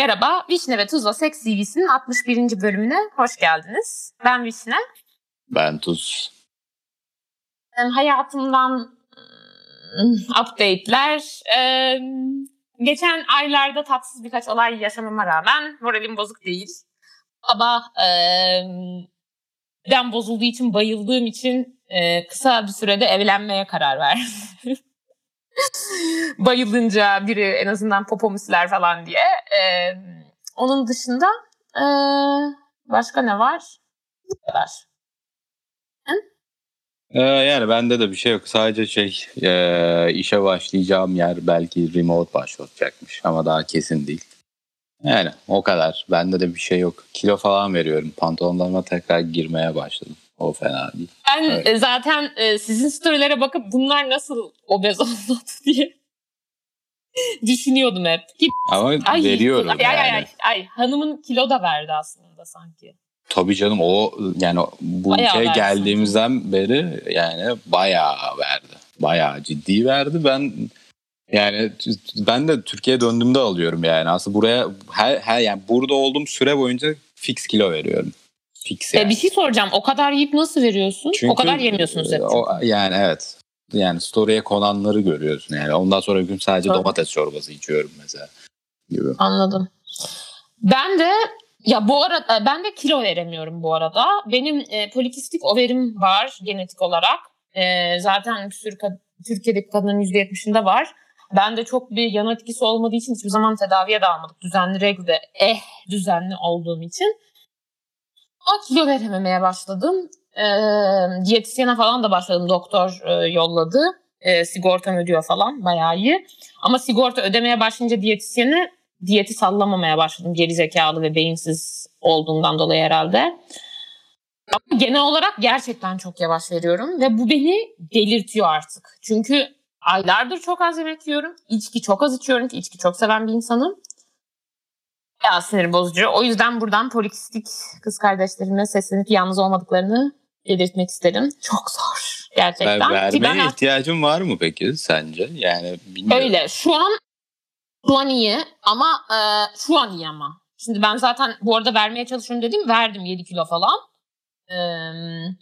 Merhaba, Vişne ve Tuzla Seks CV'sinin 61. bölümüne hoş geldiniz. Ben Vişne. Ben Tuz. Hayatımdan ıı, update'ler. Ee, geçen aylarda tatsız birkaç olay yaşamama rağmen moralim bozuk değil. Sabah ben bozulduğu için bayıldığım için e, kısa bir sürede evlenmeye karar verdim. Bayılınca biri en azından popomusler falan diye. Ee, onun dışında e, başka ne var? Bu kadar. Yani bende de bir şey yok. Sadece şey e, işe başlayacağım yer belki remote başlatacakmış ama daha kesin değil. Yani o kadar. Bende de bir şey yok. Kilo falan veriyorum. Pantolonlarıma tekrar girmeye başladım. O fena değil. Ben evet. E, zaten e, sizin storylere bakıp bunlar nasıl obez oldu diye düşünüyordum hep. Ama ay, veriyorum ay, yani. Ay, ay, ay, hanımın kilo da verdi aslında sanki. Tabii canım o yani bu bayağı şey geldiğimizden sanki. beri yani bayağı verdi. Bayağı ciddi verdi. Ben yani ben de Türkiye'ye döndüğümde alıyorum yani. Aslında buraya her, her yani burada olduğum süre boyunca fix kilo veriyorum. Fix yani. E, bir şey soracağım. O kadar yiyip nasıl veriyorsun? Çünkü, o kadar yemiyorsunuz hep. O, yani evet. Yani story'e konanları görüyorsun yani. Ondan sonra gün sadece Tabii. domates çorbası içiyorum mesela. Gibi. Anladım. Ben de ya bu arada e, ben de kilo veremiyorum bu arada. Benim e, polikistik overim var genetik olarak. E, zaten bir sürü Türkiye'deki kadının %70'inde var. Ben de çok bir yan etkisi olmadığı için hiçbir zaman tedaviye de almadık. Düzenli regle eh düzenli olduğum için. Ama kilo verememeye başladım. E, diyetisyene falan da başladım. Doktor e, yolladı. E, sigortam ödüyor falan bayağı iyi. Ama sigorta ödemeye başlayınca diyetisyeni diyeti sallamamaya başladım. Geri zekalı ve beyinsiz olduğundan dolayı herhalde. Ama genel olarak gerçekten çok yavaş veriyorum ve bu beni delirtiyor artık. Çünkü aylardır çok az yemek yiyorum. İçki çok az içiyorum ki içki çok seven bir insanım. Bayağı sinir bozucu. O yüzden buradan polikistik kız kardeşlerime seslenip yalnız olmadıklarını belirtmek isterim. Çok zor gerçekten. Ben vermeye ben ihtiyacın var mı peki sence? Yani bilmiyorum. Öyle. Şu an şu an iyi ama e, şu an iyi ama. Şimdi ben zaten bu arada vermeye çalışıyorum dedim. Verdim 7 kilo falan. Eee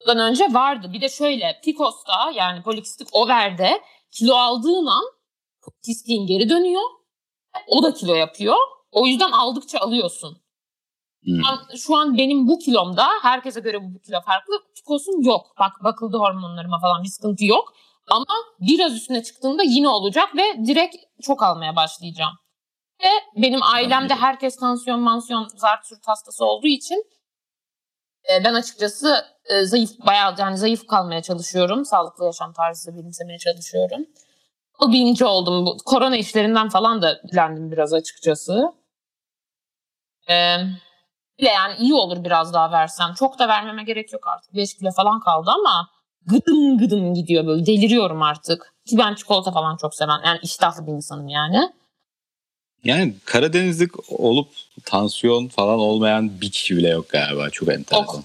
bundan önce vardı. Bir de şöyle Picos'ta yani polikistik overde kilo aldığın an polikistin geri dönüyor. O da kilo yapıyor. O yüzden aldıkça alıyorsun. Hmm. Şu an benim bu kilomda herkese göre bu kilo farklı. Picos'um yok. Bak bakıldı hormonlarıma falan bir sıkıntı yok. Ama biraz üstüne çıktığında yine olacak ve direkt çok almaya başlayacağım. Ve benim ailemde herkes tansiyon, mansiyon, zart sürt hastası olduğu için e, ben açıkçası e, zayıf, bayağı yani zayıf kalmaya çalışıyorum. Sağlıklı yaşam tarzı benimsemeye çalışıyorum. O bilinci oldum. Bu, korona işlerinden falan da bilendim biraz açıkçası. Ee, bile yani iyi olur biraz daha versem. Çok da vermeme gerek yok artık. 5 kilo falan kaldı ama gıdım gıdım gidiyor böyle. Deliriyorum artık. Ki ben çikolata falan çok seven. Yani iştahlı bir insanım yani. Yani Karadenizlik olup tansiyon falan olmayan bir kişi bile yok galiba. Çok enteresan.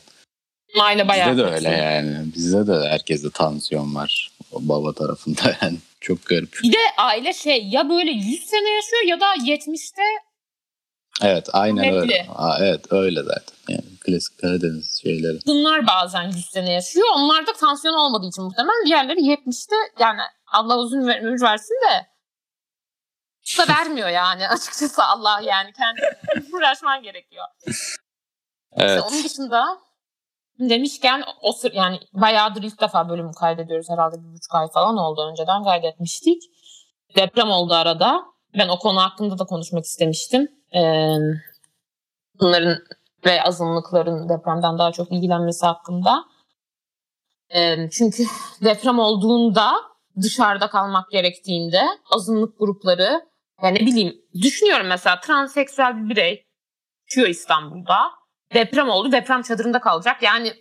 Aile bayağı Bizde de öyle yani. Bizde de herkeste tansiyon var. O baba tarafında yani. Çok garip. Bir de aile şey ya böyle 100 sene yaşıyor ya da 70'te Evet aynen Netli. öyle. Aa, evet öyle zaten. Yani klasik Karadeniz şeyleri. Bunlar bazen 100 sene yaşıyor. Onlarda tansiyon olmadığı için muhtemelen diğerleri 70'te yani Allah uzun ömür versin de da vermiyor yani açıkçası Allah yani kendi uğraşman gerekiyor. Evet. İşte onun dışında demişken o sır yani bayağıdır ilk defa bölüm kaydediyoruz herhalde bir buçuk ay falan oldu önceden kaydetmiştik. Deprem oldu arada. Ben o konu hakkında da konuşmak istemiştim. Ee, bunların ve azınlıkların depremden daha çok ilgilenmesi hakkında. Ee, çünkü deprem olduğunda dışarıda kalmak gerektiğinde azınlık grupları yani ne bileyim düşünüyorum mesela transseksüel bir birey yaşıyor İstanbul'da. Deprem oldu deprem çadırında kalacak. Yani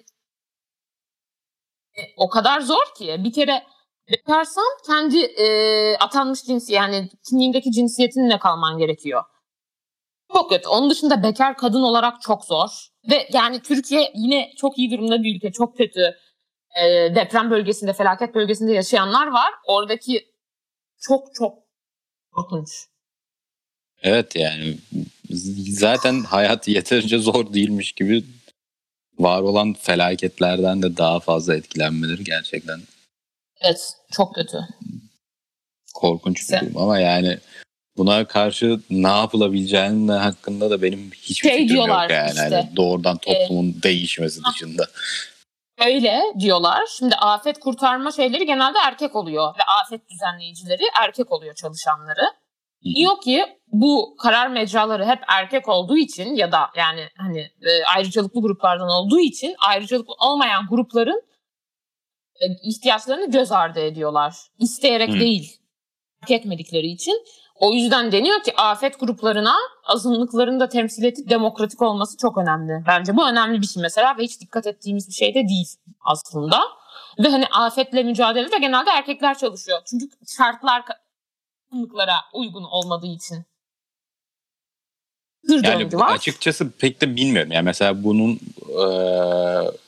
e, o kadar zor ki bir kere bekarsan kendi e, atanmış cinsi yani kimliğindeki cinsiyetinle kalman gerekiyor. Çok kötü. Onun dışında bekar kadın olarak çok zor. Ve yani Türkiye yine çok iyi durumda bir ülke. Çok kötü. E, deprem bölgesinde, felaket bölgesinde yaşayanlar var. Oradaki çok çok korkunç. Evet yani zaten hayat yeterince zor değilmiş gibi var olan felaketlerden de daha fazla etkilenmeleri gerçekten. Evet çok kötü. Korkunç bir durum ama yani buna karşı ne yapılabileceğinin hakkında da benim hiçbir şey fikrim yok yani. Işte, yani doğrudan toplumun e, değişmesi dışında. Öyle diyorlar. Şimdi afet kurtarma şeyleri genelde erkek oluyor ve afet düzenleyicileri erkek oluyor çalışanları. Diyor ki bu karar mecraları hep erkek olduğu için ya da yani hani e, ayrıcalıklı gruplardan olduğu için ayrıcalıklı olmayan grupların e, ihtiyaçlarını göz ardı ediyorlar. İsteyerek Hı. değil, hak etmedikleri için. O yüzden deniyor ki afet gruplarına azınlıkların da temsil edip demokratik olması çok önemli. Bence bu önemli bir şey mesela ve hiç dikkat ettiğimiz bir şey de değil aslında. Ve hani afetle mücadelede genelde erkekler çalışıyor. Çünkü şartlar azınlıklara uygun olmadığı için. Bir yani var. açıkçası pek de bilmiyorum. Yani mesela bunun e,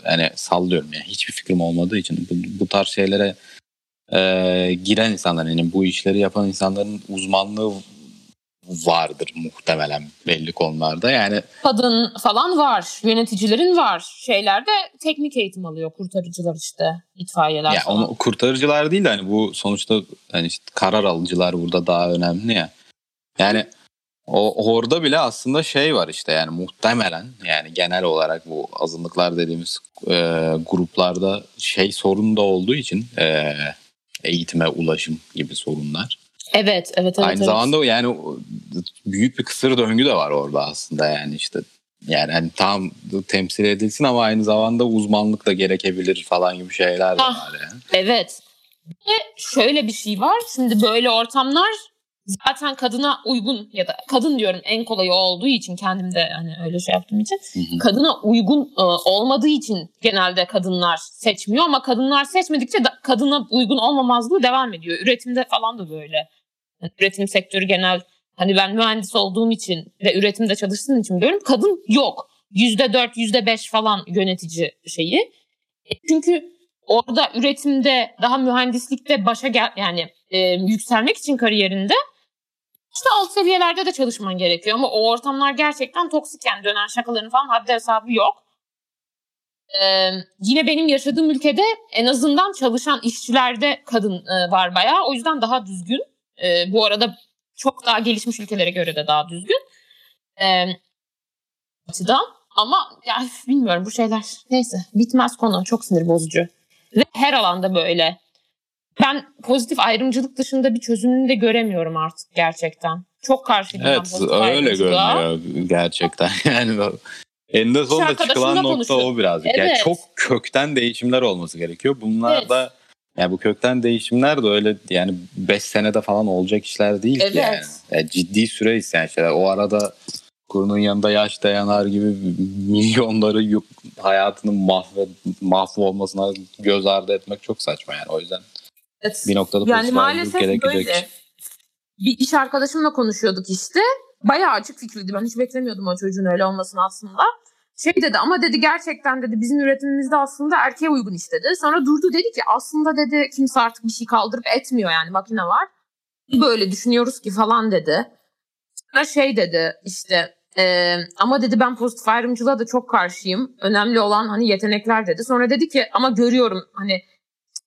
yani sallıyorum yani hiçbir fikrim olmadığı için bu, bu tarz şeylere e, giren insanlar yani bu işleri yapan insanların uzmanlığı vardır muhtemelen belli konularda. Yani kadın falan var, yöneticilerin var. Şeylerde teknik eğitim alıyor kurtarıcılar işte, itfaiyeler ya falan. Onu, kurtarıcılar değil de hani bu sonuçta hani işte karar alıcılar burada daha önemli ya. Yani o orada bile aslında şey var işte yani muhtemelen yani genel olarak bu azınlıklar dediğimiz e, gruplarda şey sorun da olduğu için e, eğitime ulaşım gibi sorunlar. Evet, evet, evet. Aynı evet. zamanda yani büyük bir kısır döngü de var orada aslında yani işte yani hani tam temsil edilsin ama aynı zamanda uzmanlık da gerekebilir falan gibi şeyler de ah, var yani. Evet. Ve şöyle bir şey var. Şimdi böyle ortamlar zaten kadına uygun ya da kadın diyorum en kolayı olduğu için kendim de hani öyle şey yaptığım için hı hı. kadına uygun e, olmadığı için genelde kadınlar seçmiyor ama kadınlar seçmedikçe da, kadına uygun olmamazlığı devam ediyor. Üretimde falan da böyle. Yani üretim sektörü genel hani ben mühendis olduğum için ve üretimde çalıştığım için biliyorum kadın yok. Yüzde dört, yüzde beş falan yönetici şeyi. E, çünkü orada üretimde daha mühendislikte başa gel yani e, yükselmek için kariyerinde işte alt seviyelerde de çalışman gerekiyor ama o ortamlar gerçekten toksik yani dönen şakaların falan haddi hesabı yok. Ee, yine benim yaşadığım ülkede en azından çalışan işçilerde kadın e, var bayağı. O yüzden daha düzgün. E, bu arada çok daha gelişmiş ülkelere göre de daha düzgün. E, açıdan. Ama ya bilmiyorum bu şeyler neyse bitmez konu çok sinir bozucu. Ve her alanda böyle ben pozitif ayrımcılık dışında bir çözümünü de göremiyorum artık gerçekten. Çok karşıyım evet, öyle görünüyor gerçekten. Yani eninde sonunda çıkılan nokta o birazcık. Evet. Yani çok kökten değişimler olması gerekiyor. Bunlar evet. da yani bu kökten değişimler de öyle yani 5 senede falan olacak işler değil evet. ki yani. yani. Ciddi süre isteyen şeyler. O arada kurunun yanında yaş dayanar gibi milyonları hayatının mahve, mahvolmasına göz ardı etmek çok saçma yani. O yüzden Evet. Bir noktada yani maalesef gerekecek. böyle. Bir iş arkadaşımla konuşuyorduk işte. Bayağı açık fikriydi. Ben hiç beklemiyordum o çocuğun öyle olmasını aslında. Şey dedi ama dedi gerçekten dedi bizim üretimimizde aslında erkeğe uygun işte dedi. Sonra durdu dedi ki aslında dedi kimse artık bir şey kaldırıp etmiyor yani makine var. Böyle düşünüyoruz ki falan dedi. Sonra şey dedi işte e, ama dedi ben pozitif ayrımcılığa da çok karşıyım. Önemli olan hani yetenekler dedi. Sonra dedi ki ama görüyorum hani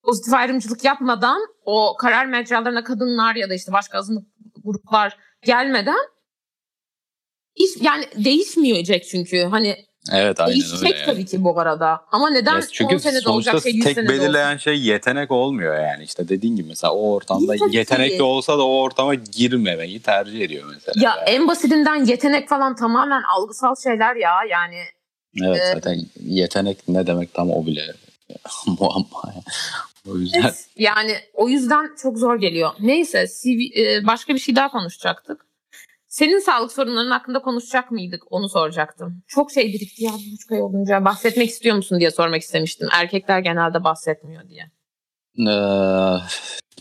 pozitif ayrımcılık yapmadan o karar mecralarına kadınlar ya da işte başka azınlık gruplar gelmeden iş yani değişmeyecek çünkü hani Evet aynen Değişecek öyle. tabii ki bu arada. Ama neden yes, çünkü 10 senede olacak şey 100 tek senede belirleyen şey yetenek olmuyor yani. işte dediğin gibi mesela o ortamda Değil yetenekli olsa da o ortama girmemeyi tercih ediyor mesela. Ya yani. en basitinden yetenek falan tamamen algısal şeyler ya yani. Evet e, zaten yetenek ne demek tam o bile muamma. O yüzden. Evet, yani o yüzden çok zor geliyor. Neyse CV, e, başka bir şey daha konuşacaktık. Senin sağlık sorunların hakkında konuşacak mıydık? Onu soracaktım. Çok şey birikti ya bir buçuk ay olunca. Bahsetmek istiyor musun diye sormak istemiştim. Erkekler genelde bahsetmiyor diye. Ee,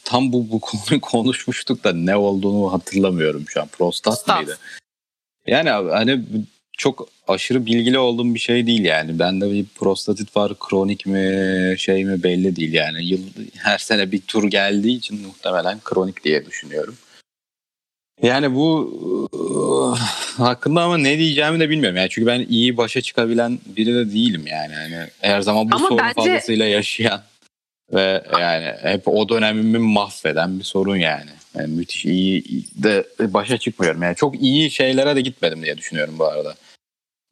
tam bu, bu konuyu konuşmuştuk da ne olduğunu hatırlamıyorum şu an. Prostat Prostat. mıydı? Yani hani çok aşırı bilgili olduğum bir şey değil yani. Bende bir prostatit var kronik mi şey mi belli değil yani. Yıl, her sene bir tur geldiği için muhtemelen kronik diye düşünüyorum. Yani bu uh, hakkında ama ne diyeceğimi de bilmiyorum. Yani çünkü ben iyi başa çıkabilen biri de değilim yani. yani her zaman bu ama sorun bence... fazlasıyla yaşayan ve yani hep o dönemimi mahveden bir sorun yani. yani. Müthiş iyi de başa çıkmıyorum. Yani çok iyi şeylere de gitmedim diye düşünüyorum bu arada.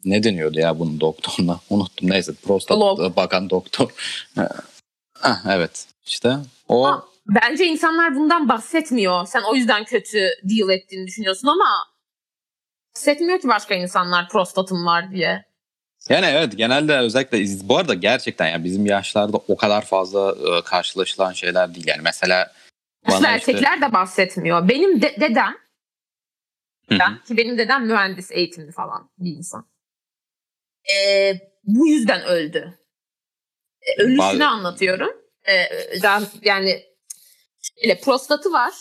Ne deniyordu ya bunun doktoruna? Unuttum. Neyse prostat Log. bakan doktor. evet işte o ha, Bence insanlar bundan bahsetmiyor. Sen o yüzden kötü deal ettiğini düşünüyorsun ama bahsetmiyor ki başka insanlar prostatım var diye. Yani evet genelde özellikle bu arada gerçekten yani bizim yaşlarda o kadar fazla e, karşılaşılan şeyler değil. Yani mesela bana erkekler işte... de bahsetmiyor. Benim de- dedem ben, ki benim dedem mühendis eğitimli falan bir insan. Ee, bu yüzden öldü. Ee, ölüsünü Bazı... anlatıyorum. Ee, yani ile prostatı var.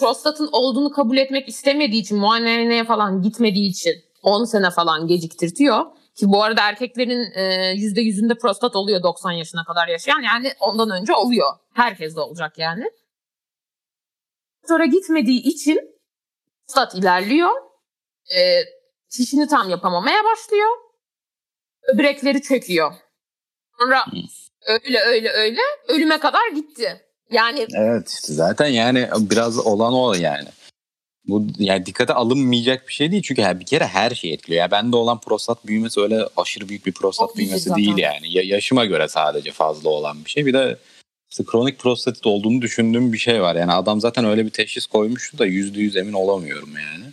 Prostatın olduğunu kabul etmek istemediği için muayeneye falan gitmediği için 10 sene falan geciktirtiyor. Ki bu arada erkeklerin yüzde yüzünde prostat oluyor 90 yaşına kadar yaşayan. Yani ondan önce oluyor. Herkes de olacak yani. Sonra gitmediği için prostat ilerliyor. E, çişini tam yapamamaya başlıyor. Böbrekleri çöküyor. Sonra öyle öyle öyle ölüme kadar gitti. Yani Evet işte zaten yani biraz olan o yani. Bu yani dikkate alınmayacak bir şey değil çünkü bir kere her şey etkiliyor. Yani bende olan prostat büyümesi öyle aşırı büyük bir prostat Çok büyümesi değil yani. Ya, yaşıma göre sadece fazla olan bir şey. Bir de işte kronik prostatit olduğunu düşündüğüm bir şey var. Yani adam zaten öyle bir teşhis koymuştu da yüzde yüz emin olamıyorum yani.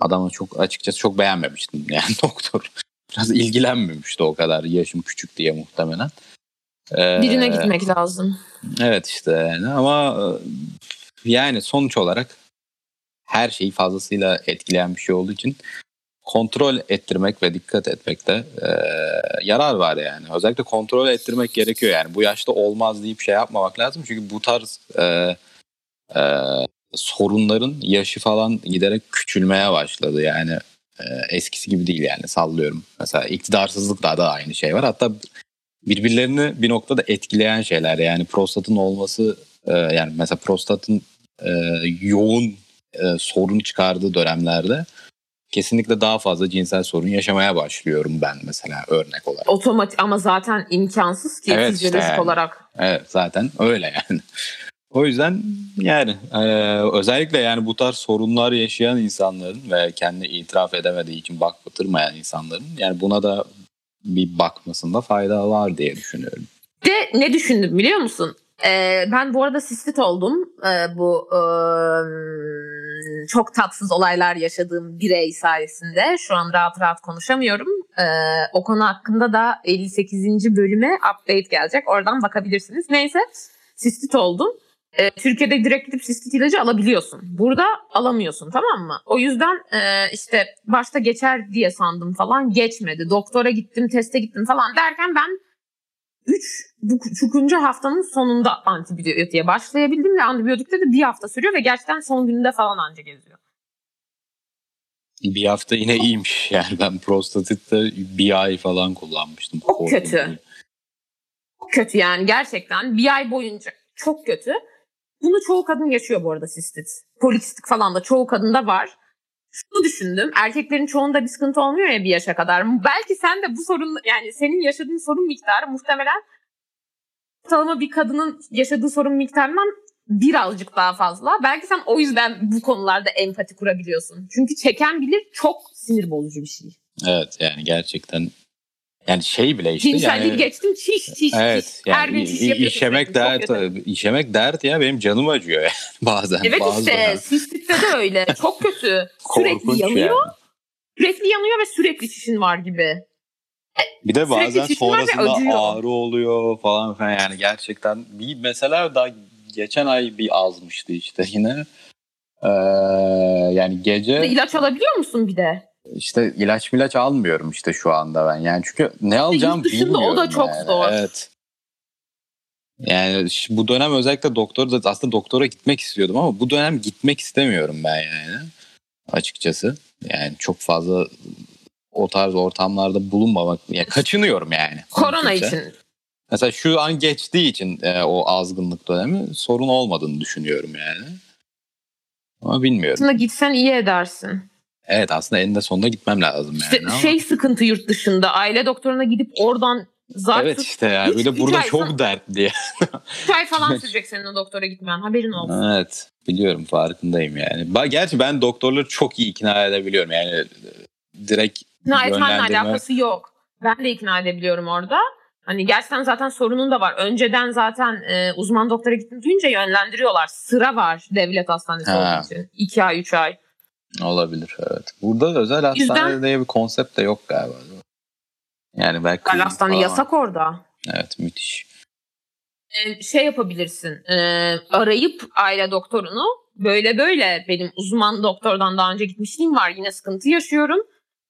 Adamı çok açıkçası çok beğenmemiştim yani doktor. Biraz ilgilenmemişti o kadar yaşım küçük diye muhtemelen. Ee, Birine gitmek lazım. Evet işte yani ama e, yani sonuç olarak her şeyi fazlasıyla etkileyen bir şey olduğu için kontrol ettirmek ve dikkat etmekte e, yarar var yani. Özellikle kontrol ettirmek gerekiyor yani. Bu yaşta olmaz deyip şey yapmamak lazım. Çünkü bu tarz e, e, sorunların yaşı falan giderek küçülmeye başladı. Yani eskisi gibi değil yani sallıyorum. Mesela iktidarsızlıkta da aynı şey var. Hatta birbirlerini bir noktada etkileyen şeyler. Yani prostatın olması e, yani mesela prostatın e, yoğun e, sorun çıkardığı dönemlerde kesinlikle daha fazla cinsel sorun yaşamaya başlıyorum ben mesela örnek olarak. Otomatik ama zaten imkansız ki evet, fizyolojik işte yani. olarak. Evet zaten öyle yani. O yüzden yani e, özellikle yani bu tarz sorunlar yaşayan insanların ve kendi itiraf edemediği için bak batırmayan insanların yani buna da bir bakmasında fayda var diye düşünüyorum. De ne düşündüm biliyor musun? Ee, ben bu arada sistit oldum. Ee, bu e, çok tatsız olaylar yaşadığım birey sayesinde. Şu an rahat rahat konuşamıyorum. Ee, o konu hakkında da 58. bölüme update gelecek. Oradan bakabilirsiniz. Neyse sistit oldum e, Türkiye'de direkt gidip sistit ilacı alabiliyorsun. Burada alamıyorsun tamam mı? O yüzden e, işte başta geçer diye sandım falan geçmedi. Doktora gittim, teste gittim falan derken ben 3 buçukuncu haftanın sonunda antibiyotiğe başlayabildim ve antibiyotikte de bir hafta sürüyor ve gerçekten son gününde falan anca geziyor. Bir hafta yine iyiymiş yani ben prostatitte bir ay falan kullanmıştım. Çok kötü. Çok kötü yani gerçekten bir ay boyunca çok kötü. Bunu çoğu kadın yaşıyor bu arada sistit. Polikistik falan da çoğu kadında var. Şunu düşündüm. Erkeklerin çoğunda bir sıkıntı olmuyor ya bir yaşa kadar. Belki sen de bu sorun yani senin yaşadığın sorun miktarı muhtemelen ortalama bir kadının yaşadığı sorun miktarından birazcık daha fazla. Belki sen o yüzden bu konularda empati kurabiliyorsun. Çünkü çeken bilir çok sinir bozucu bir şey. Evet yani gerçekten yani şey bile işte. Cinselliği yani, geçtim çiş çiş evet, çiş. Yani Her gün çiş yapıyorsun. İşemek dert, işemek dert ya benim canım acıyor yani bazen. Evet bazen. işte sistikte de öyle. Çok kötü. sürekli yanıyor. Yani. Sürekli yanıyor ve sürekli çişin var gibi. Bir de bazen sonrasında ağrı oluyor falan falan yani gerçekten bir mesela daha geçen ay bir azmıştı işte yine. Ee, yani gece... İlaç alabiliyor musun bir de? İşte ilaç milaç almıyorum işte şu anda ben. Yani çünkü ne alacağım bilmiyorum. o da çok yani. zor. Evet. Yani bu dönem özellikle doktor da aslında doktora gitmek istiyordum ama bu dönem gitmek istemiyorum ben yani açıkçası. Yani çok fazla o tarz ortamlarda bulunmamak yani kaçınıyorum yani. Korona için. Mesela şu an geçtiği için e, o azgınlık dönemi sorun olmadığını düşünüyorum yani. Ama bilmiyorum. Aslında gitsen iyi edersin. Evet aslında eninde sonunda gitmem lazım yani. İşte ama... şey sıkıntı yurt dışında. Aile doktoruna gidip oradan zaten Evet işte yani de burada çok dert diye. 3 ay falan sürecek senin o doktora gitmen. Haberin olsun. Evet biliyorum farkındayım yani. Gerçi ben doktorları çok iyi ikna edebiliyorum yani direkt İkna etmenle alakası yok. Ben de ikna edebiliyorum orada. Hani gerçekten zaten sorunun da var. Önceden zaten e, uzman doktora gittim duyunca yönlendiriyorlar. Sıra var devlet hastanesi Ha. olduğu için. 2 ay, 3 ay. Olabilir evet. Burada da özel Yüzden- hastane diye bir konsept de yok galiba. Yani belki Özel hastane falan. yasak orada. Evet müthiş. E, şey yapabilirsin. e, arayıp aile doktorunu böyle böyle benim uzman doktordan daha önce gitmişliğim var. Yine sıkıntı yaşıyorum.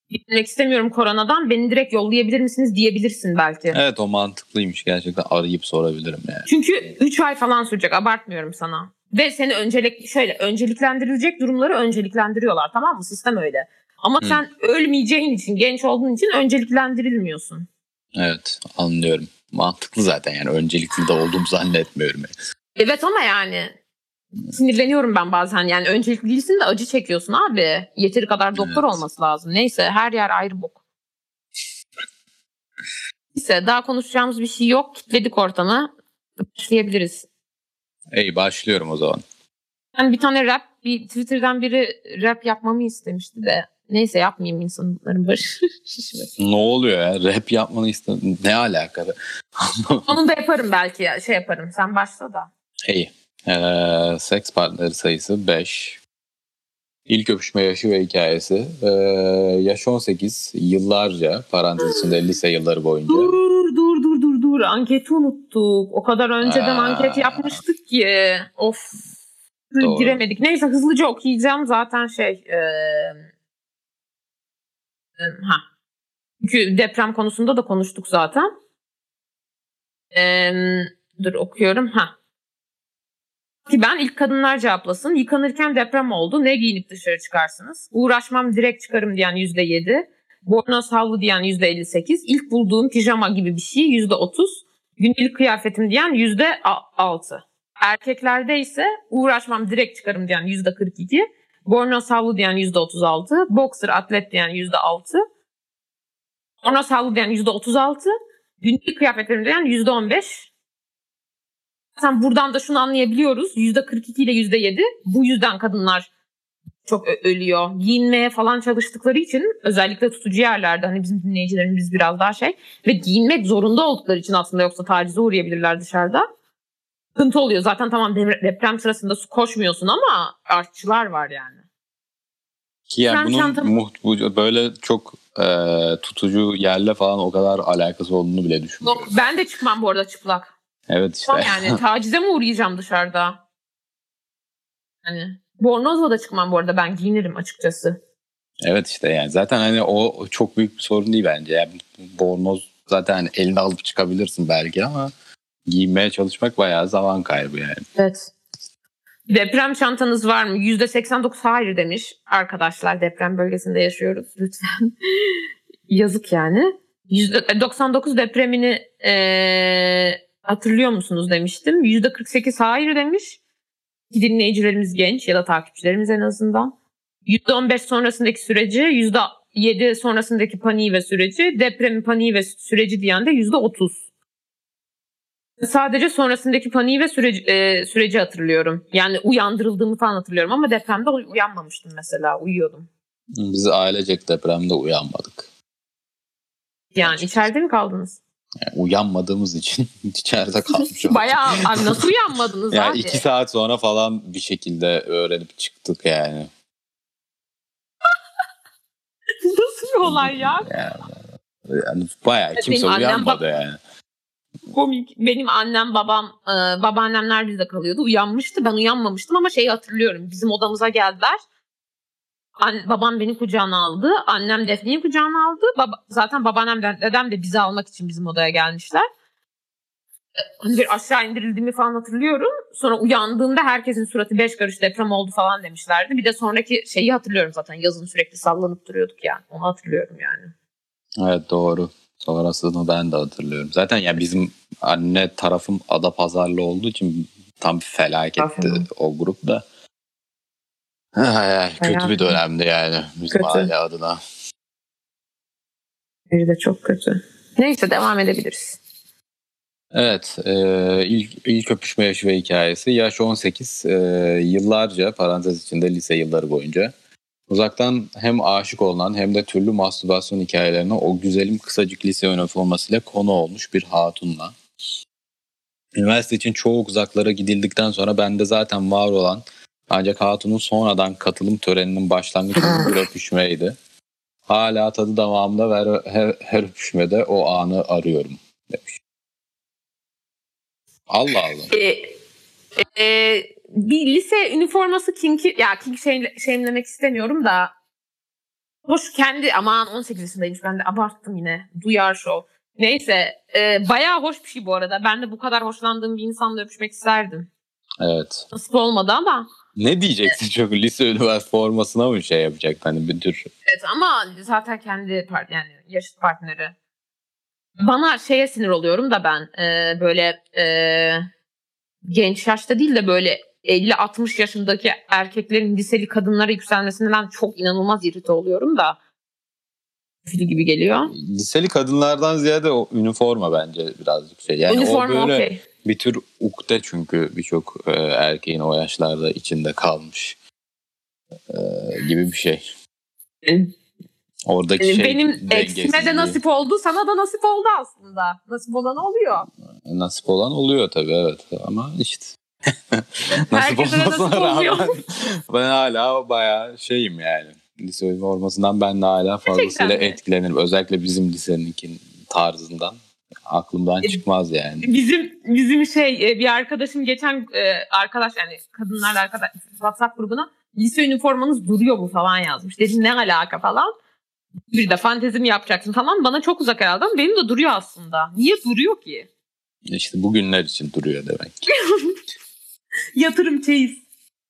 Gitmek istemiyorum koronadan. Beni direkt yollayabilir misiniz diyebilirsin belki. Evet o mantıklıymış gerçekten arayıp sorabilirim yani. Çünkü 3 ay falan sürecek abartmıyorum sana. Ve seni öncelik şöyle önceliklendirilecek durumları önceliklendiriyorlar tamam mı? Sistem öyle. Ama Hı. sen ölmeyeceğin için, genç olduğun için önceliklendirilmiyorsun. Evet anlıyorum. Mantıklı zaten yani öncelikli de olduğumu zannetmiyorum. Evet ama yani sinirleniyorum ben bazen. Yani öncelikli değilsin de acı çekiyorsun abi. Yeteri kadar doktor Evet. olması lazım. Neyse her yer ayrı bok. Neyse daha konuşacağımız bir şey yok. Kitledik ortamı. Başlayabiliriz. İyi başlıyorum o zaman. Ben bir tane rap, bir Twitter'dan biri rap yapmamı istemişti de. Neyse yapmayayım insanların başı şişmesin. Ne oluyor ya? Rap yapmanı istedim. Ne alakalı? Onu da yaparım belki ya. Şey yaparım. Sen başla da. İyi. Ee, seks partneri sayısı 5. İlk öpüşme yaşı ve hikayesi. Ee, yaş 18. Yıllarca parantez içinde lise yılları boyunca. Dur. Anketi unuttuk. O kadar önceden Aa. anket yapmıştık ki. Of. Doğru. Giremedik. Neyse hızlıca okuyacağım. Zaten şey. e, e, ha. Çünkü deprem konusunda da konuştuk zaten. E, dur okuyorum. Ha. Ki ben ilk kadınlar cevaplasın. Yıkanırken deprem oldu. Ne giyinip dışarı çıkarsınız? Uğraşmam direkt çıkarım diyen yüzde yedi. Bornoz havlu diyen yüzde 58. İlk bulduğum pijama gibi bir şey yüzde 30. Günlük kıyafetim diyen yüzde 6. Erkeklerde ise uğraşmam direkt çıkarım diyen yüzde 42. Bornoz havlu diyen yüzde 36. Boxer atlet diyen yüzde 6. Bornoz havlu diyen yüzde 36. Günlük kıyafetlerim diyen yüzde 15. Zaten buradan da şunu anlayabiliyoruz. Yüzde 42 ile yüzde 7. Bu yüzden kadınlar çok ölüyor. Giyinmeye falan çalıştıkları için özellikle tutucu yerlerde hani bizim dinleyicilerimiz biraz daha şey ve giyinmek zorunda oldukları için aslında yoksa tacize uğrayabilirler dışarıda. Sıkıntı oluyor. Zaten tamam depre- deprem sırasında su koşmuyorsun ama artçılar var yani. Ki yani bunun çantam- muht- bu- böyle çok e, tutucu yerle falan o kadar alakası olduğunu bile düşünmüyorum. Yok, ben de çıkmam bu arada çıplak. Evet işte. Tamam yani tacize mi uğrayacağım dışarıda? Hani bornozla da çıkmam bu arada ben giyinirim açıkçası. Evet işte yani zaten hani o çok büyük bir sorun değil bence. Yani bornoz zaten hani eline alıp çıkabilirsin belki ama giyinmeye çalışmak bayağı zaman kaybı yani. Evet. Deprem çantanız var mı? %89 hayır demiş. Arkadaşlar deprem bölgesinde yaşıyoruz. Lütfen. Yazık yani. %99 depremini eee, hatırlıyor musunuz demiştim. %48 hayır demiş. Dinleyicilerimiz genç ya da takipçilerimiz en azından. %15 sonrasındaki süreci, %7 sonrasındaki paniği ve süreci, depremin paniği ve süreci diyen de %30. Sadece sonrasındaki paniği ve süreci, e, süreci hatırlıyorum. Yani uyandırıldığımı falan hatırlıyorum ama depremde uy- uyanmamıştım mesela. Uyuyordum. Biz ailecek depremde uyanmadık. Yani içeride mi kaldınız? Yani uyanmadığımız için içeride kalmış olduk. Bayağı abi nasıl uyanmadınız Yani abi? iki saat sonra falan bir şekilde öğrenip çıktık yani. nasıl bir olay ya? Yani, yani bayağı kimse benim annem uyanmadı bak- yani. Komik. Benim annem, babam, e, babaannemler bizde kalıyordu. Uyanmıştı. Ben uyanmamıştım ama şeyi hatırlıyorum. Bizim odamıza geldiler. An- babam beni kucağına aldı. Annem Defne'yi kucağına aldı. Baba- zaten babaannem de, dedem de bizi almak için bizim odaya gelmişler. E, Hani bir aşağı indirildiğimi falan hatırlıyorum. Sonra uyandığımda herkesin suratı beş karış deprem oldu falan demişlerdi. Bir de sonraki şeyi hatırlıyorum zaten. Yazın sürekli sallanıp duruyorduk yani. Onu hatırlıyorum yani. Evet doğru. Sonrasını ben de hatırlıyorum. Zaten ya bizim anne tarafım Adapazarlı olduğu için tam bir felaketti Aferin. o grup ay, kötü bir dönemdi yani bizim kötü. aile adına. Biri de çok kötü. Neyse devam edebiliriz. Evet, e, ilk, ilk öpüşme yaşı ve hikayesi. Yaş 18, e, yıllarca parantez içinde lise yılları boyunca uzaktan hem aşık olan hem de türlü mastürbasyon hikayelerine o güzelim kısacık lise üniformasıyla konu olmuş bir hatunla. Üniversite için çok uzaklara gidildikten sonra bende zaten var olan ancak hatunun sonradan katılım töreninin başlangıcı bir öpüşmeydi. Hala tadı damağımda ve her, her öpüşmede o anı arıyorum demiş. Allah Allah. Ee, e, bir lise üniforması kinki ya kink şey, şeyimlemek istemiyorum da hoş kendi aman 18 yaşındaymış ben de abarttım yine duyar show. Neyse e, bayağı hoş bir şey bu arada. Ben de bu kadar hoşlandığım bir insanla öpüşmek isterdim. Evet. Nasip olmadı ama. Ne diyeceksin çok lise üniversite formasına mı şey yapacak hani bir tür. Evet ama zaten kendi part yani yaşıt partneri. Bana şeye sinir oluyorum da ben e, böyle e, genç yaşta değil de böyle 50-60 yaşındaki erkeklerin liseli kadınlara yükselmesinden çok inanılmaz irite oluyorum da fili gibi geliyor. Liseli kadınlardan ziyade o üniforma bence birazcık şey. Yani üniforma o böyle okay. Bir tür ukde çünkü birçok e, erkeğin o yaşlarda içinde kalmış e, gibi bir şey. Oradaki yani şey benim eksime de nasip oldu sana da nasip oldu aslında. Nasip olan oluyor. Nasip olan oluyor tabii evet ama işte nasip olmasına rağmen ben hala bayağı şeyim yani lise üniformasından ben de hala fazlasıyla etkilenirim. Özellikle bizim liseninkin tarzından aklımdan e, çıkmaz yani. Bizim bizim şey e, bir arkadaşım geçen e, arkadaş yani kadınlarla arkadaş WhatsApp grubuna lise üniformanız duruyor mu falan yazmış. Dedim ne alaka falan. Bir de fantezimi yapacaksın falan. Bana çok uzak herhalde ama benim de duruyor aslında. Niye duruyor ki? İşte bugünler için duruyor demek ki. Yatırım çeyiz.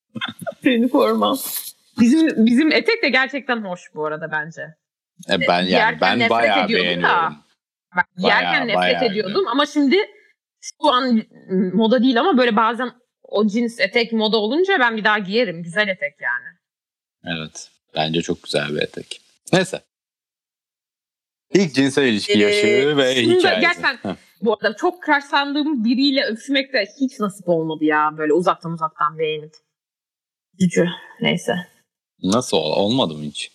Üniforma. Bizim bizim etek de gerçekten hoş bu arada bence. E ben yani ben bayağı beğeniyorum. Da, bak, yerken nefret bayağı ediyordum ama şimdi şu an moda değil ama böyle bazen o cins etek moda olunca ben bir daha giyerim. Güzel etek yani. Evet. Bence çok güzel bir etek. Neyse. İlk cinsel ilişki ee, yaşı ve hikayesi. Gerçekten Heh. bu arada çok crushlandığım biriyle öpüşmek de hiç nasip olmadı ya. Böyle uzaktan uzaktan beğenip. Gücü. Neyse. Nasıl olmadı mı hiç?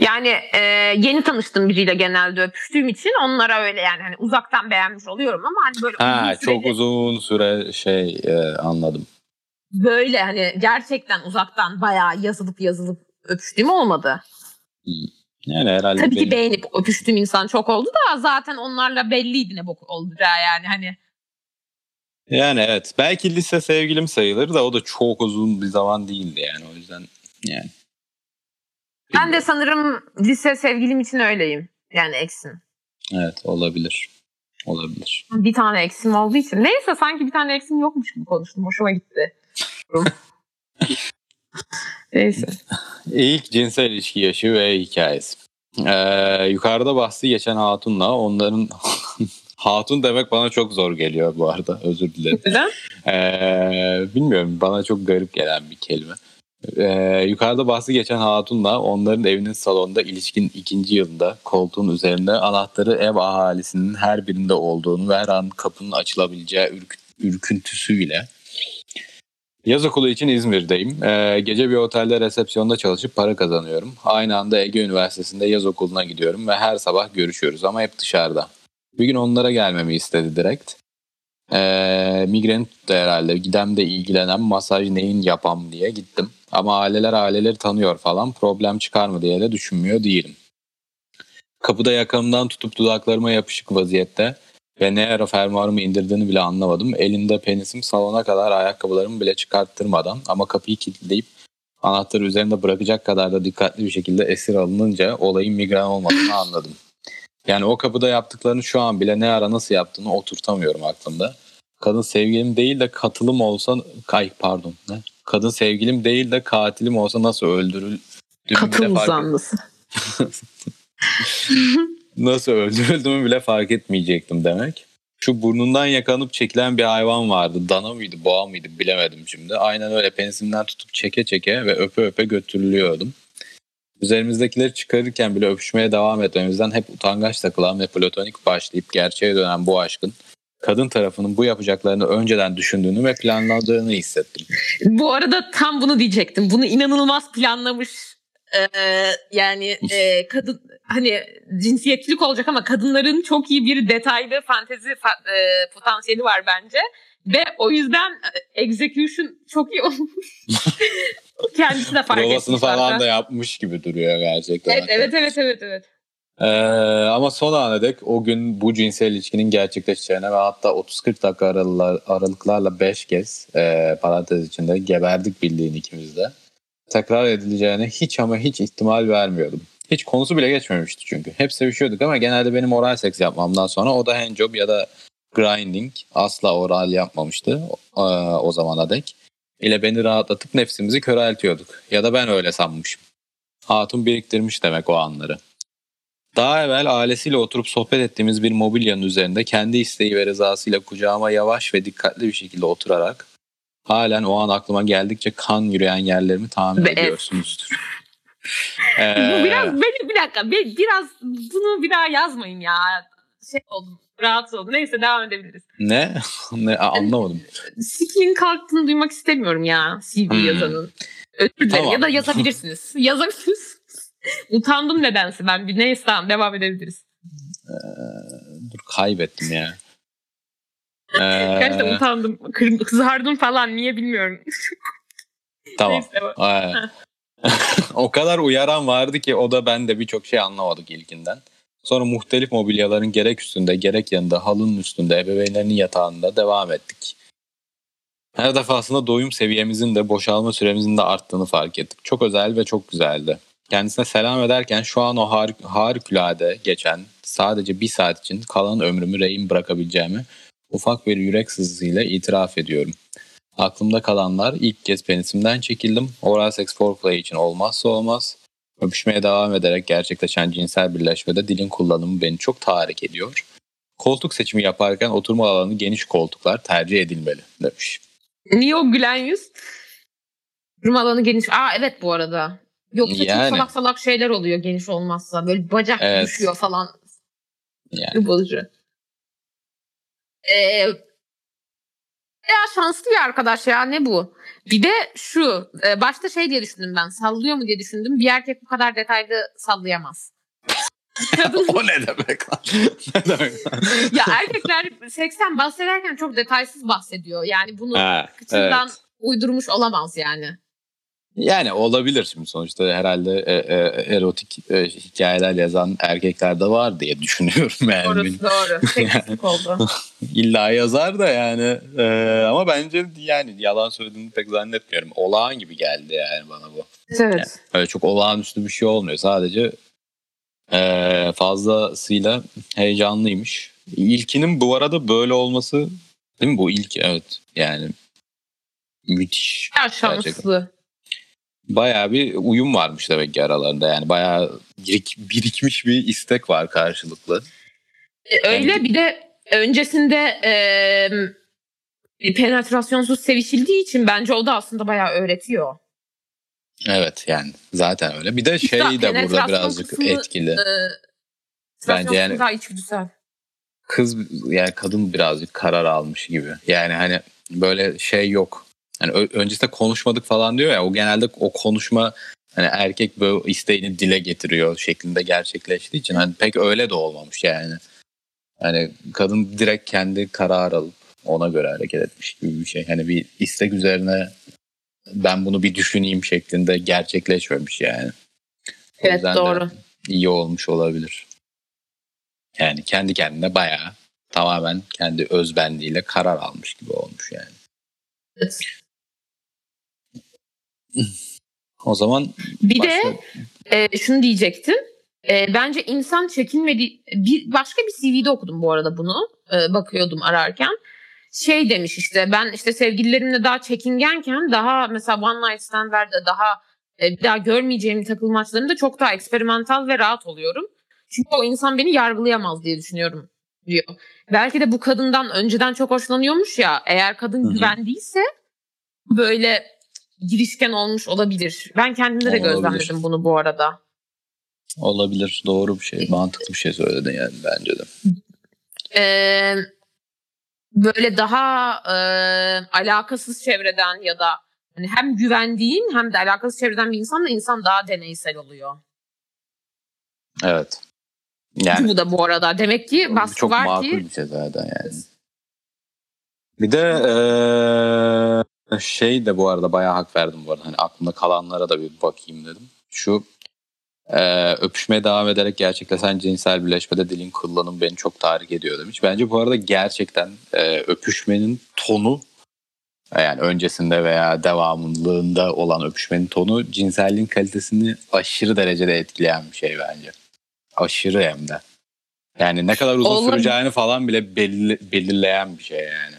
Yani e, yeni tanıştığım biriyle genelde öpüştüğüm için onlara öyle yani hani uzaktan beğenmiş oluyorum ama hani böyle ha, uzun çok uzun süre şey e, anladım. Böyle hani gerçekten uzaktan bayağı yazılıp yazılıp öpüştüğüm olmadı. Hmm. Yani herhalde Tabii benim... ki beğenip öpüştüğüm insan çok oldu da zaten onlarla belliydi ne bok olacağı yani hani. Yani evet belki lise sevgilim sayılır da o da çok uzun bir zaman değildi yani o yüzden yani. Ben de sanırım lise sevgilim için öyleyim. Yani eksim. Evet olabilir. Olabilir. Bir tane eksim olduğu için. Neyse sanki bir tane eksim yokmuş gibi konuştum. Hoşuma gitti. Neyse. İlk cinsel ilişki yaşı ve hikayesi. Ee, yukarıda bahsi geçen hatunla onların hatun demek bana çok zor geliyor bu arada. Özür dilerim. Neden? Ee, bilmiyorum bana çok garip gelen bir kelime. Ee, yukarıda bahsi geçen hatunla onların evinin salonunda ilişkin ikinci yılında koltuğun üzerinde anahtarı ev ahalisinin her birinde olduğunu ve her an kapının açılabileceği ürk, ürküntüsüyle Yaz okulu için İzmir'deyim. Ee, gece bir otelde resepsiyonda çalışıp para kazanıyorum. Aynı anda Ege Üniversitesi'nde yaz okuluna gidiyorum ve her sabah görüşüyoruz ama hep dışarıda. Bir gün onlara gelmemi istedi direkt. Ee, migren tuttu herhalde. Gidem de ilgilenen masaj neyin yapam diye gittim. Ama aileler aileleri tanıyor falan problem çıkar mı diye de düşünmüyor değilim. Kapıda yakamdan tutup dudaklarıma yapışık vaziyette ve ne ara fermuarımı indirdiğini bile anlamadım. Elinde penisim salona kadar ayakkabılarımı bile çıkarttırmadan ama kapıyı kilitleyip anahtarı üzerinde bırakacak kadar da dikkatli bir şekilde esir alınınca olayın migren olmadığını anladım. Yani o kapıda yaptıklarını şu an bile ne ara nasıl yaptığını oturtamıyorum aklımda. Kadın sevgilim değil de katılım olsa kay pardon ne? Kadın sevgilim değil de katilim olsa nasıl öldürüldüğümü Katıl zanlısı. nasıl öldürüldüğümü bile fark etmeyecektim demek. şu burnundan yakalanıp çekilen bir hayvan vardı. Dana mıydı, boğa mıydı bilemedim şimdi. Aynen öyle penisinden tutup çeke çeke ve öpe öpe götürülüyordum. Üzerimizdekileri çıkarırken bile öpüşmeye devam etmemizden hep utangaç takılan ve platonik başlayıp gerçeğe dönen bu aşkın kadın tarafının bu yapacaklarını önceden düşündüğünü ve planladığını hissettim. Bu arada tam bunu diyecektim. Bunu inanılmaz planlamış. Ee, yani e, kadın hani cinsiyetçilik olacak ama kadınların çok iyi bir detaylı fantezi fa- e, potansiyeli var bence. Ve o yüzden e, execution çok iyi olmuş. Kendisi de fark etmiş. Provasını falan da yapmış gibi duruyor gerçekten. Evet evet evet evet. evet. Ee, ama son ana dek o gün bu cinsel ilişkinin gerçekleşeceğine ve hatta 30-40 dakika aralıklar, aralıklarla 5 kez e, parantez içinde geberdik bildiğin ikimiz de. Tekrar edileceğine hiç ama hiç ihtimal vermiyordum. Hiç konusu bile geçmemişti çünkü. Hep sevişiyorduk ama genelde benim oral seks yapmamdan sonra o da handjob ya da grinding asla oral yapmamıştı o, o zamana dek. İle beni rahatlatıp nefsimizi köreltiyorduk. Ya da ben öyle sanmışım. Hatun biriktirmiş demek o anları. Daha evvel ailesiyle oturup sohbet ettiğimiz bir mobilyanın üzerinde kendi isteği ve rızasıyla kucağıma yavaş ve dikkatli bir şekilde oturarak halen o an aklıma geldikçe kan yürüyen yerlerimi tahmin ediyorsunuzdur. ee, biraz beni bir dakika biraz bunu bir daha yazmayın ya. Şey oldum rahatsız oldum. Neyse devam edebiliriz. Ne? ne anlamadım. Sikin kalktığını duymak istemiyorum ya CV hmm. yazanın. Özür dilerim tamam. ya da yazabilirsiniz. Yazabilirsiniz. Utandım nedense ben. Bir neyse tamam devam edebiliriz. Ee, dur kaybettim ya. Ee... Gerçekten utandım. Kızardım falan. Niye bilmiyorum. tamam. o kadar uyaran vardı ki o da ben de birçok şey anlamadık ilkinden. Sonra muhtelif mobilyaların gerek üstünde gerek yanında halının üstünde ebeveynlerinin yatağında devam ettik. Her defasında doyum seviyemizin de boşalma süremizin de arttığını fark ettik. Çok özel ve çok güzeldi. Kendisine selam ederken şu an o har harikulade geçen sadece bir saat için kalan ömrümü rehin bırakabileceğimi ufak bir yürek sızısıyla itiraf ediyorum. Aklımda kalanlar ilk kez penisimden çekildim. Oral sex foreplay için olmazsa olmaz. Öpüşmeye devam ederek gerçekleşen cinsel birleşmede dilin kullanımı beni çok tahrik ediyor. Koltuk seçimi yaparken oturma alanı geniş koltuklar tercih edilmeli demiş. Niye o gülen yüz? Oturma alanı geniş. Aa evet bu arada. Yoksa yani. çok salak salak şeyler oluyor geniş olmazsa. Böyle bacak evet. düşüyor falan. Yani. Bozucu. Ee, ya şanslı bir arkadaş ya ne bu? Bir de şu e, başta şey diye düşündüm ben sallıyor mu diye düşündüm. Bir erkek bu kadar detaylı sallayamaz. o ne demek lan? ne demek lan? ya erkekler seksten bahsederken çok detaysız bahsediyor. Yani bunu ha, kıçından evet. uydurmuş olamaz yani. Yani olabilir şimdi sonuçta herhalde e, e, erotik e, hikayeler yazan erkekler de var diye düşünüyorum yani. Doğru doğru. yani, oldu. İlla yazar da yani e, ama bence yani yalan söylediğini pek zannetmiyorum. Olağan gibi geldi yani bana bu. Evet. Yani öyle çok olağanüstü bir şey olmuyor. Sadece e, fazlasıyla heyecanlıymış. İlkinin bu arada böyle olması değil mi bu ilk evet yani müthiş. Ya şanslı. Gerçekten bayağı bir uyum varmış demek ki aralarında. Yani bayağı birik, birikmiş bir istek var karşılıklı. E, öyle bir de öncesinde e, penetrasyonsuz sevişildiği için bence o da aslında bayağı öğretiyor. Evet yani zaten öyle. Bir de şey de burada birazcık kısmı, etkili. E, bence yani daha içgüdüsel. Kız yani kadın birazcık karar almış gibi. Yani hani böyle şey yok hani öncesinde konuşmadık falan diyor ya o genelde o konuşma hani erkek böyle isteğini dile getiriyor şeklinde gerçekleştiği için hani pek öyle de olmamış yani. Hani kadın direkt kendi karar alıp ona göre hareket etmiş gibi bir şey. Hani bir istek üzerine ben bunu bir düşüneyim şeklinde gerçekleşmemiş yani. Evet doğru. iyi olmuş olabilir. Yani kendi kendine bayağı tamamen kendi özbenliğiyle karar almış gibi olmuş yani. Evet. O zaman bir başka... de e, şunu diyecektim. E, bence insan çekinmedi. Bir başka bir CV'de okudum bu arada bunu. E, bakıyordum ararken. Şey demiş işte ben işte sevgililerimle daha çekingenken daha mesela one night stand'lerde daha e, bir daha görmeyeceğim takılmaçlarında çok daha eksperimental ve rahat oluyorum. Çünkü o insan beni yargılayamaz diye düşünüyorum diyor. Belki de bu kadından önceden çok hoşlanıyormuş ya. Eğer kadın Hı-hı. güvendiyse böyle girişken olmuş olabilir. Ben kendimde de Olabilir. gözlemledim bunu bu arada. Olabilir. Doğru bir şey. Mantıklı bir şey söyledin yani bence de. Ee, böyle daha e, alakasız çevreden ya da hani hem güvendiğin hem de alakasız çevreden bir insanla insan daha deneysel oluyor. Evet. Yani Bu da bu arada demek ki baskı çok var makul ki bir şey zaten yani. Bir de eee, şey de bu arada bayağı hak verdim bu arada. Hani aklımda kalanlara da bir bakayım dedim. Şu eee, öpüşmeye devam ederek gerçekleşen cinsel birleşmede dilin kullanımı beni çok tahrik ediyor demiş. Bence bu arada gerçekten eee, öpüşmenin tonu yani öncesinde veya devamlılığında olan öpüşmenin tonu cinselliğin kalitesini aşırı derecede etkileyen bir şey bence. Aşırı hem de. Yani ne kadar uzun Olur. süreceğini falan bile belirleyen bir şey yani.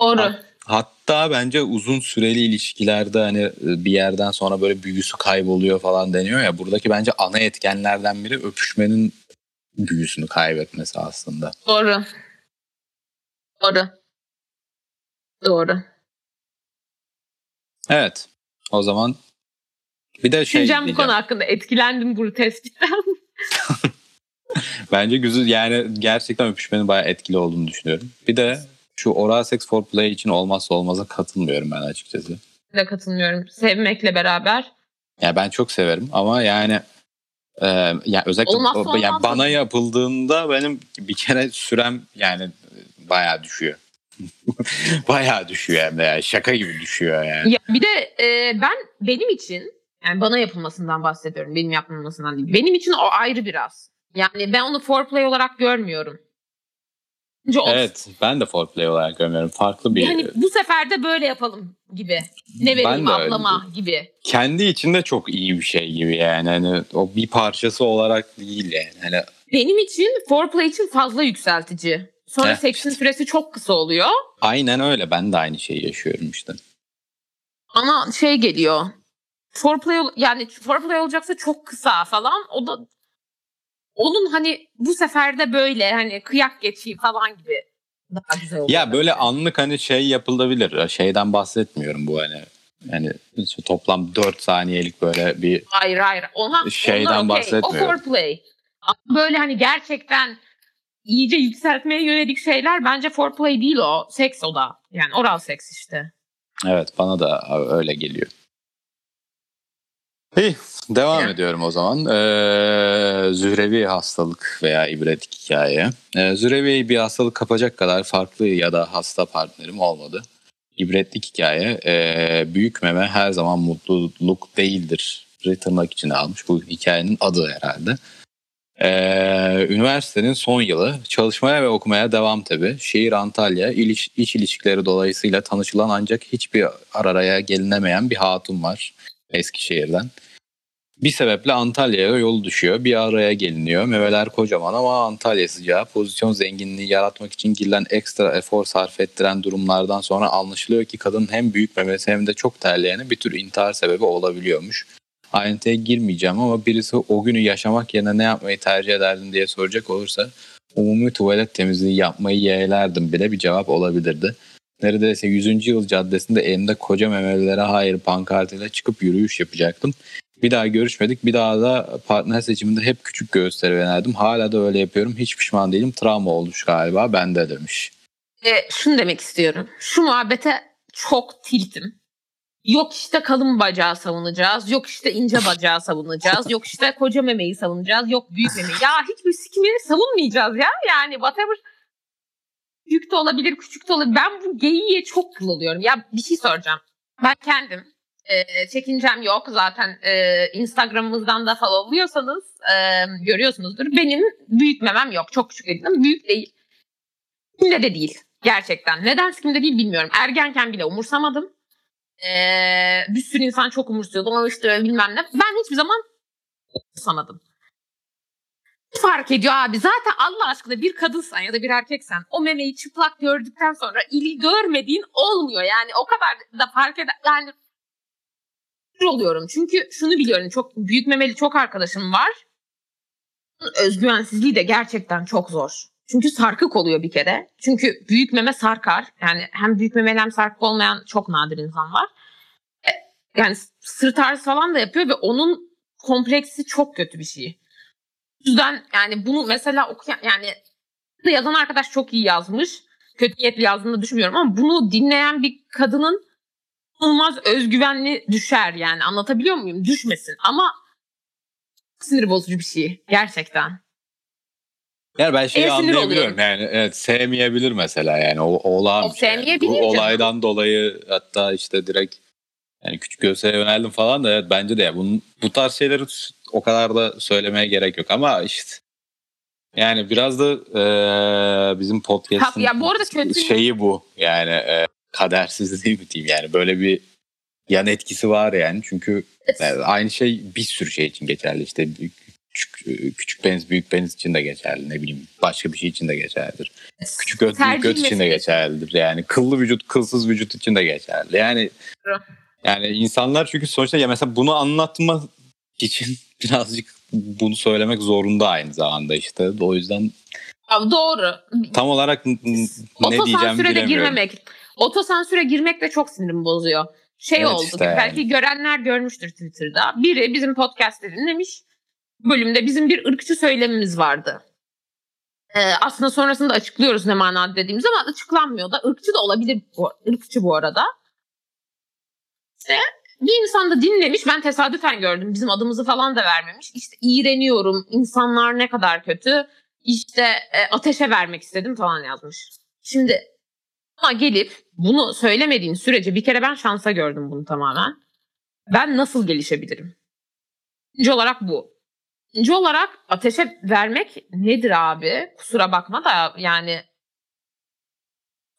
Doğru. Hatta bence uzun süreli ilişkilerde hani e, bir yerden sonra böyle büyüsü kayboluyor falan deniyor ya. Buradaki bence ana etkenlerden biri öpüşmenin büyüsünü kaybetmesi aslında. Doğru. Doğru. Doğru. Evet. O zaman bir de şey Düşüncem bu konu hakkında etkilendim bu tespitten. Bence güzel yani gerçekten öpüşmenin bayağı etkili olduğunu düşünüyorum. Bir de şu oral seks for play için olmazsa olmaza katılmıyorum ben açıkçası. de katılmıyorum. Sevmekle beraber. Yani ben çok severim ama yani e, yani özellikle Olmazsa o- yani bana yapıldığında benim bir kere sürem yani bayağı düşüyor. bayağı düşüyor hem de yani şaka gibi düşüyor yani. Ya bir de e, ben benim için yani bana yapılmasından bahsediyorum. Benim yapılmasından değil. Benim için o ayrı biraz. Yani ben onu foreplay olarak görmüyorum. Bence Evet ben de foreplay olarak görmüyorum. Farklı bir Yani bu sefer de böyle yapalım gibi. Ne Ben vereyim öyle ablama gibi. kendi içinde çok iyi bir şey gibi yani. Hani o bir parçası olarak değil yani. Hani Benim için foreplay için fazla yükseltici. Sonra Heh, seksin süresi çok kısa oluyor. aynen öyle ben de aynı şeyi yaşıyorum işte. Ana şey geliyor. Foreplay yani foreplay olacaksa çok kısa falan. O da onun hani bu sefer de böyle hani kıyak geçeyim falan gibi daha güzel oluyor. Ya böyle anlık hani şey yapılabilir. Şeyden bahsetmiyorum bu hani. Yani toplam 4 saniyelik böyle bir Hayır hayır. Ona, Şeyden okey. bahsetmiyorum. O foreplay. Böyle hani gerçekten iyice yükseltmeye yönelik şeyler bence foreplay değil o. Seks o da. Yani oral seks işte. evet bana da öyle geliyor. İyi devam Ya. ediyorum o zaman. Ee, zührevi hastalık veya ibretlik hikaye. Ee, zührevi bir hastalık kapacak kadar farklı ya da hasta partnerim olmadı. İbretlik hikaye ee, büyük meme her zaman mutluluk değildir. Tırnak içine almış bu hikayenin adı herhalde. Ee, üniversitenin son yılı çalışmaya ve okumaya devam tabi. Şehir Antalya İliş, iç ilişkileri dolayısıyla tanışılan ancak hiçbir araya gelinemeyen bir hatun var Eskişehir'den. Bir sebeple Antalya'ya yol düşüyor. Bir araya geliniyor. Memeler kocaman ama Antalya sıcağı pozisyon zenginliği yaratmak için girilen ekstra efor sarf ettiren durumlardan sonra anlaşılıyor ki kadın hem büyük memesi hem de çok terleyeni bir tür intihar sebebi olabiliyormuş. Ayrıntıya girmeyeceğim ama birisi o günü yaşamak yerine ne yapmayı tercih ederdin diye soracak olursa umumi tuvalet temizliği yapmayı yeğlerdim bile bir cevap olabilirdi. Neredeyse 100. yıl caddesinde elimde koca memelilere hayır pankartıyla çıkıp yürüyüş yapacaktım. Bir daha görüşmedik. Bir daha da partner seçiminde hep küçük göğüsleri önerdim. Hala da öyle yapıyorum. Hiç pişman değilim. Travma olmuş galiba. Bende demiş. E, şunu demek istiyorum. Şu muhabbete çok tiltim. Yok işte kalın bacağı savunacağız. Yok işte ince bacağı savunacağız. Yok işte koca memeyi savunacağız. Yok büyük memeyi. Ya hiçbir sikimi savunmayacağız ya. Yani whatever. Büyük de olabilir, küçük de olabilir. Ben bu geyiğe çok kıl. Ya bir şey soracağım. Ben kendim e, çekincem yok. Zaten e, Instagram'ımızdan da followluyorsanız e, görüyorsunuzdur. Benim büyük memem yok. Çok küçük değilim. Büyük değil. Kimde de değil. Gerçekten. Neden kimde değil bilmiyorum. Ergenken bile umursamadım. Ee, bir sürü insan çok umursuyordu. Ama işte bilmem ne. Ben hiçbir zaman umursamadım. Fark ediyor abi. Zaten Allah aşkına bir kadınsan ya da bir erkeksen o memeyi çıplak gördükten sonra ilgi görmediğin olmuyor. Yani o kadar da fark eder. Yani oluyorum. Çünkü şunu biliyorum. Çok büyük memeli çok arkadaşım var. özgüvensizliği de gerçekten çok zor. Çünkü sarkık oluyor bir kere. Çünkü büyük meme sarkar. Yani hem büyük memeli hem sarkık olmayan çok nadir insan var. E, yani sırt ağrısı falan da yapıyor ve onun kompleksi çok kötü bir şey. Yüzden yani bunu mesela okuyan yani yazan arkadaş çok iyi yazmış. Kötü niyetli yazdığını düşünmüyorum ama bunu dinleyen bir kadının inanılmaz özgüvenli düşer yani anlatabiliyor muyum? Düşmesin ama sinir bozucu bir şey gerçekten. Yani ben şeyi anlayabiliyorum yani evet sevmeyebilir mesela yani o olağan o bir şey. Yani. Bu olaydan dolayı hatta işte direkt yani küçük göğseye yöneldim falan da evet bence de ya. Bunun, bu tarz şeyleri o kadar da söylemeye gerek yok ama işte yani biraz da e, bizim podcast'ın ya bu arada kötü şeyi bu. Yani e, kadersizliği mi diyeyim? Yani böyle bir yan etkisi var yani. Çünkü yani aynı şey bir sürü şey için geçerli. İşte küçük, küçük penis büyük penis için de geçerli. Ne bileyim başka bir şey için de geçerlidir. Küçük göt büyük göt için de geçerlidir. Yani kıllı vücut kılsız vücut için de geçerli. Yani yani insanlar çünkü sonuçta ya mesela bunu anlatma için birazcık bunu söylemek zorunda aynı zamanda işte o yüzden Abi doğru. Tam olarak ne diyeceğim bilemiyorum. girmemek. Otosansüre girmek de çok sinirimi bozuyor. Şey evet oldu işte yani. belki görenler görmüştür Twitter'da. Biri bizim podcast'ı dinlemiş bölümde bizim bir ırkçı söylemimiz vardı. Ee, aslında sonrasında açıklıyoruz ne manada dediğimiz ama açıklanmıyor da. ırkçı da olabilir bu, ırkçı bu arada. İşte bir insan da dinlemiş. Ben tesadüfen gördüm. Bizim adımızı falan da vermemiş. İşte iğreniyorum. insanlar ne kadar kötü. İşte e, ateşe vermek istedim falan yazmış. Şimdi ama gelip bunu söylemediğin sürece bir kere ben şansa gördüm bunu tamamen. Ben nasıl gelişebilirim? İkinci olarak bu. İkinci olarak ateşe vermek nedir abi? Kusura bakma da yani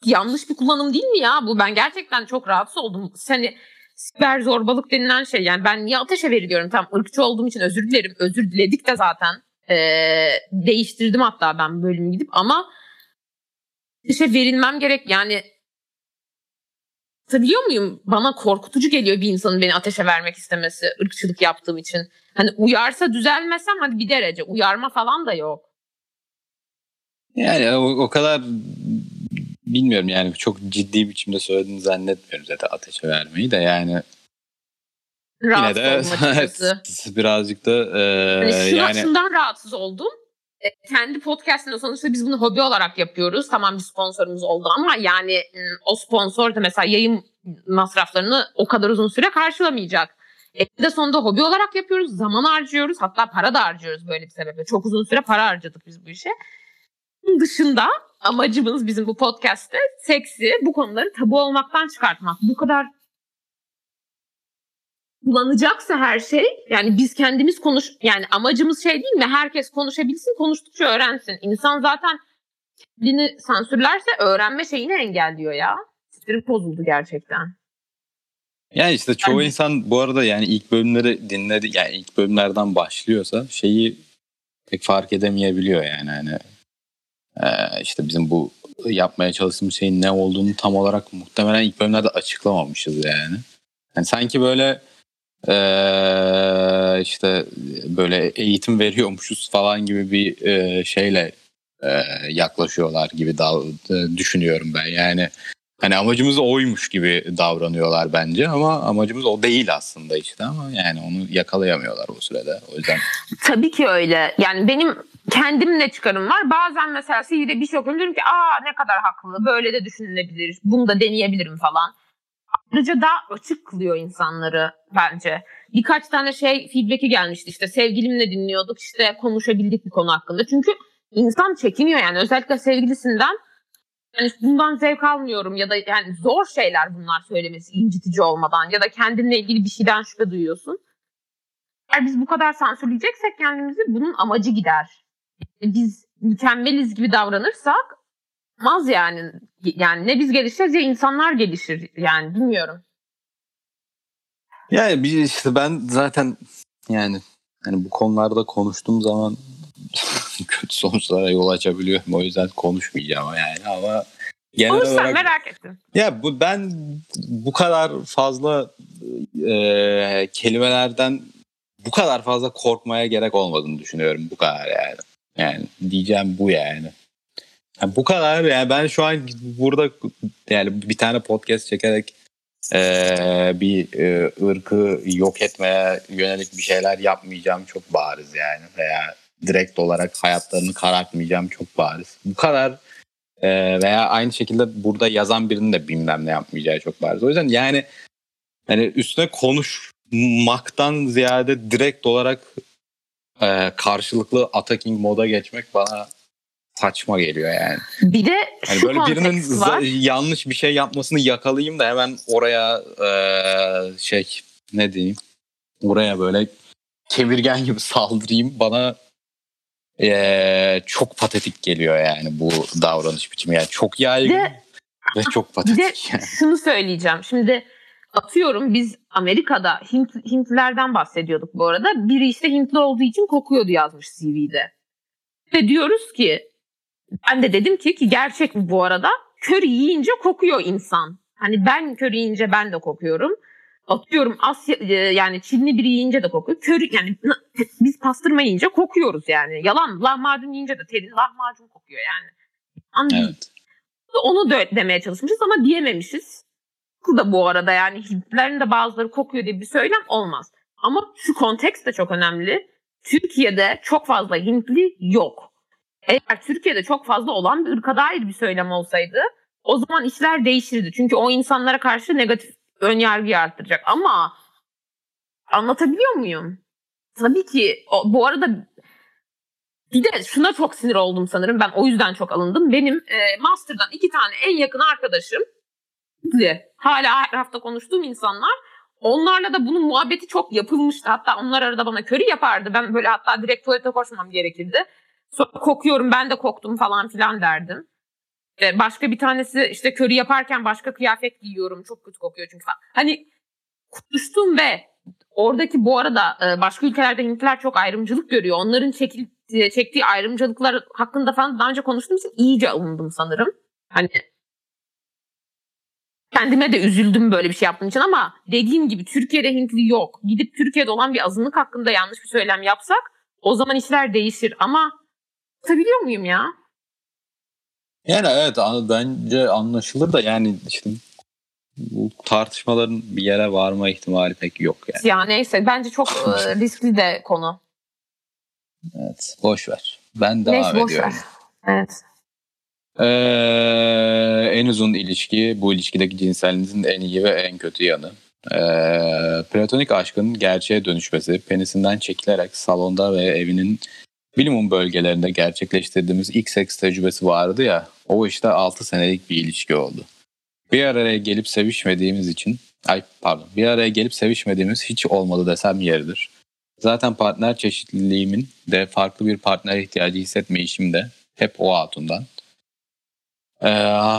yanlış bir kullanım değil mi ya bu? Ben gerçekten çok rahatsız oldum. Seni siber zorbalık denilen şey yani ben niye ateşe veriliyorum? Tam ırkçı olduğum için özür dilerim. Özür diledik de zaten. Ee, değiştirdim hatta ben bölümü gidip ama ateşe verilmem gerek yani Biliyor muyum? Bana korkutucu geliyor bir insanın beni ateşe vermek istemesi ırkçılık yaptığım için. Hani uyarsa düzelmesem hadi bir derece. Uyarma falan da yok. Yani o, o kadar bilmiyorum yani çok ciddi biçimde söylediğini zannetmiyorum zaten ateşe vermeyi de yani Rahatsız yine de birazcık da e, hani şuna, yani şundan rahatsız oldum. E, kendi podcast'inde sonuçta biz bunu hobi olarak yapıyoruz. Tamam bir sponsorumuz oldu ama yani o sponsor da mesela yayın masraflarını o kadar uzun süre karşılamayacak. E de sonunda hobi olarak yapıyoruz. Zaman harcıyoruz. Hatta para da harcıyoruz böyle bir sebeple. Çok uzun süre para harcadık biz bu işe. Bunun dışında amacımız bizim bu podcast'te seksi bu konuları tabu olmaktan çıkartmak. Bu kadar kullanacaksa her şey yani biz kendimiz konuş yani amacımız şey değil mi? Herkes konuşabilsin, konuştukça öğrensin. İnsan zaten kendini sansürlerse öğrenme şeyini engelliyor ya. Sinirim bozuldu gerçekten. Yani işte çoğu yani, insan bu arada yani ilk bölümleri dinledi yani ilk bölümlerden başlıyorsa şeyi pek fark edemeyebiliyor yani hani e, işte bizim bu yapmaya çalıştığımız şeyin ne olduğunu tam olarak muhtemelen ilk bölümlerde açıklamamışız yani. yani sanki böyle e, işte böyle eğitim veriyormuşuz falan gibi bir e, şeyle e, yaklaşıyorlar gibi düşünüyorum ben yani Hani amacımız oymuş gibi davranıyorlar bence ama amacımız o değil aslında işte ama yani onu yakalayamıyorlar o sürede. O yüzden Tabii ki öyle. Yani benim kendimle çıkarım var. Bazen mesela sihirde bir şey okuyorum diyorum ki aa ne kadar haklı. Böyle de düşünülebilir. Bunu da deneyebilirim falan. Ayrıca daha açık kılıyor insanları bence. Birkaç tane şey feedback'i gelmişti işte sevgilimle dinliyorduk işte konuşabildik bir konu hakkında. Çünkü insan çekiniyor yani özellikle sevgilisinden yani bundan zevk almıyorum ya da yani zor şeyler bunlar söylemesi incitici olmadan ya da kendinle ilgili bir şeyden şüphe duyuyorsun. Eğer biz bu kadar sansürleyeceksek kendimizi bunun amacı gider. Biz mükemmeliz gibi davranırsak olmaz yani. Yani ne biz gelişeceğiz ya insanlar gelişir yani bilmiyorum. Yani bir işte ben zaten yani hani bu konularda konuştuğum zaman kötü sonuçlara yol açabiliyorum. O yüzden konuşmayacağım yani ama genel Olursan olarak merak ettim. Ya bu ben bu kadar fazla e, kelimelerden bu kadar fazla korkmaya gerek olmadığını düşünüyorum. Bu kadar yani. Yani diyeceğim bu yani. yani bu kadar yani ben şu an burada yani bir tane podcast çekerek e, bir e, ırkı yok etmeye yönelik bir şeyler yapmayacağım çok bariz yani veya direkt olarak hayatlarını karartmayacağım çok bariz. Bu kadar e, veya aynı şekilde burada yazan birinin de bilmem ne yapmayacağı çok bariz. O yüzden yani hani üstüne konuşmaktan ziyade direkt olarak e, karşılıklı attacking moda geçmek bana saçma geliyor yani. Bir de şu yani böyle birinin var. yanlış bir şey yapmasını yakalayayım da hemen oraya e, şey ne diyeyim oraya böyle kemirgen gibi saldırayım bana e, çok patetik geliyor yani bu davranış biçimi yani çok yaygın de, ve çok patetik. Bir de yani. şunu söyleyeceğim şimdi atıyorum biz Amerika'da Hint, Hintlilerden bahsediyorduk bu arada biri işte Hintli olduğu için kokuyordu yazmış CV'de ve diyoruz ki ben de dedim ki ki gerçek mi bu arada? Köri yiyince kokuyor insan. Hani ben köri yiyince ben de kokuyorum. Atıyorum Asya e, yani Çinli biri yiyince de kokuyor. Köri yani biz pastırma yiyince kokuyoruz yani. Yalan lahmacun yiyince de terin lahmacun kokuyor yani. An evet. Onu da demeye çalışmışız ama diyememişiz. Da bu arada yani Hintlilerin de bazıları kokuyor diye bir söylem olmaz. Ama şu konteks de çok önemli. Türkiye'de çok fazla Hintli yok eğer Türkiye'de çok fazla olan bir ırka dair bir söylem olsaydı o zaman işler değişirdi. Çünkü o insanlara karşı negatif ön yargıyı arttıracak. Ama anlatabiliyor muyum? Tabii ki o, bu arada bir de şuna çok sinir oldum sanırım. Ben o yüzden çok alındım. Benim e, master'dan iki tane en yakın arkadaşım hala her hafta konuştuğum insanlar onlarla da bunun muhabbeti çok yapılmıştı. Hatta onlar arada bana köri yapardı. Ben böyle hatta direkt tuvalete koşmam gerekirdi. Sonra kokuyorum ben de koktum falan filan derdim. Ee, başka bir tanesi işte körü yaparken başka kıyafet giyiyorum çok kötü kokuyor çünkü falan. Hani konuştum ve oradaki bu arada e, başka ülkelerde Hintliler çok ayrımcılık görüyor. Onların çekil, e, çektiği ayrımcılıklar hakkında falan daha önce konuştuğum için iyice alındım sanırım. Hani kendime de üzüldüm böyle bir şey yaptığım için ama dediğim gibi Türkiye'de Hintli yok. Gidip Türkiye'de olan bir azınlık hakkında yanlış bir söylem yapsak o zaman işler değişir ama Anlatabiliyor muyum ya? Yani evet bence anlaşılır da yani işte bu tartışmaların bir yere varma ihtimali pek yok yani. Ya neyse bence çok e, riskli de konu. Evet boş ver. Ben devam neyse, boş ediyorum. Ver. Evet. Ee, en uzun ilişki bu ilişkideki cinselliğinizin en iyi ve en kötü yanı. Ee, platonik aşkın gerçeğe dönüşmesi, penisinden çekilerek salonda ve evinin minimum bölgelerinde gerçekleştirdiğimiz ilk seks tecrübesi vardı ya o işte 6 senelik bir ilişki oldu. Bir araya gelip sevişmediğimiz için ay pardon bir araya gelip sevişmediğimiz hiç olmadı desem yeridir. Zaten partner çeşitliliğimin de farklı bir partner ihtiyacı hissetmeyişim de hep o hatundan. Ee,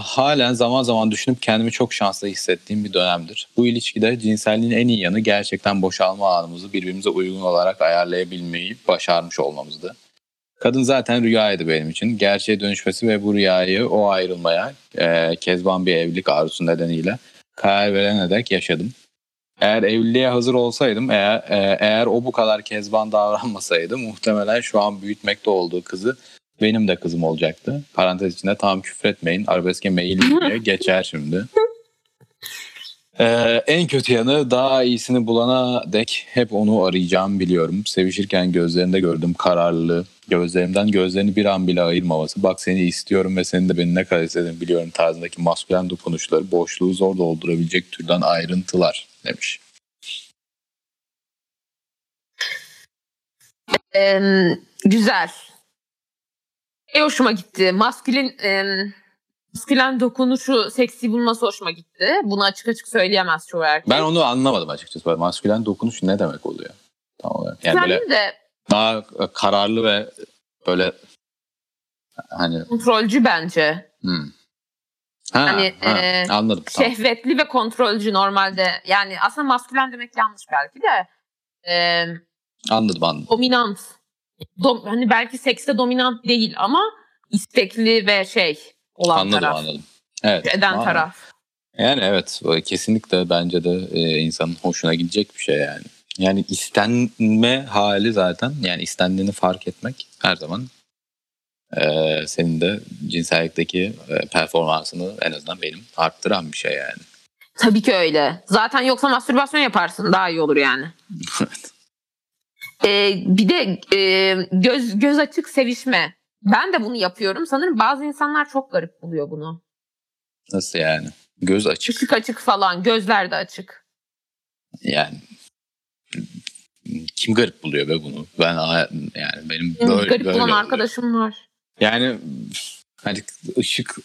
halen zaman zaman düşünüp kendimi çok şanslı hissettiğim bir dönemdir. Bu ilişkide cinselliğin en iyi yanı gerçekten boşalma anımızı birbirimize uygun olarak ayarlayabilmeyi başarmış olmamızdı. Kadın zaten rüyaydı benim için. Gerçeğe dönüşmesi ve bu rüyayı o ayrılmaya e, kezban bir evlilik arzusu nedeniyle karar verene dek yaşadım. Eğer evliliğe hazır olsaydım, eğer, e, eğer o bu kadar kezban davranmasaydı muhtemelen şu an büyütmekte olduğu kızı benim de kızım olacaktı. Parantez içinde tam küfretmeyin. Arabeske mail diye geçer şimdi. Ee, en kötü yanı daha iyisini bulana dek hep onu arayacağım biliyorum. Sevişirken gözlerinde gördüm kararlılığı. Gözlerimden gözlerini bir an bile ayırmaması. Bak seni istiyorum ve senin de beni ne kadar istediğini biliyorum tarzındaki maskülen dokunuşları boşluğu zor doldurabilecek türden ayrıntılar demiş. Ee, güzel. E hoşuma gitti. Maskülin e, maskülen dokunuşu seksi bulması hoşuma gitti. Bunu açık açık söyleyemez çoğu erkek. Ben onu anlamadım açıkçası. Maskülen dokunuş ne demek oluyor? Tam olarak. Yani böyle de daha kararlı ve böyle hani kontrolcü bence. Hmm. Ha, hani ha, e, anladım. Şehvetli tamam. ve kontrolcü normalde. Yani aslında maskülen demek yanlış belki de. E, anladım anladım. Dominant dom, hani belki sekste dominant değil ama istekli ve şey olan anladım, taraf. Anladım Evet. Eden taraf. Yani evet kesinlikle bence de e, insanın hoşuna gidecek bir şey yani. Yani istenme hali zaten yani istendiğini fark etmek her zaman e, senin de cinsellikteki e, performansını en azından benim arttıran bir şey yani. Tabii ki öyle. Zaten yoksa mastürbasyon yaparsın daha iyi olur yani. evet. Ee, bir de e, göz göz açık sevişme. Ben de bunu yapıyorum. Sanırım bazı insanlar çok garip buluyor bunu. Nasıl yani? Göz açık. Açık açık falan. Gözler de açık. Yani kim garip buluyor be bunu? Ben yani benim böyle garip böyle bulan arkadaşım var. Yani hani ışık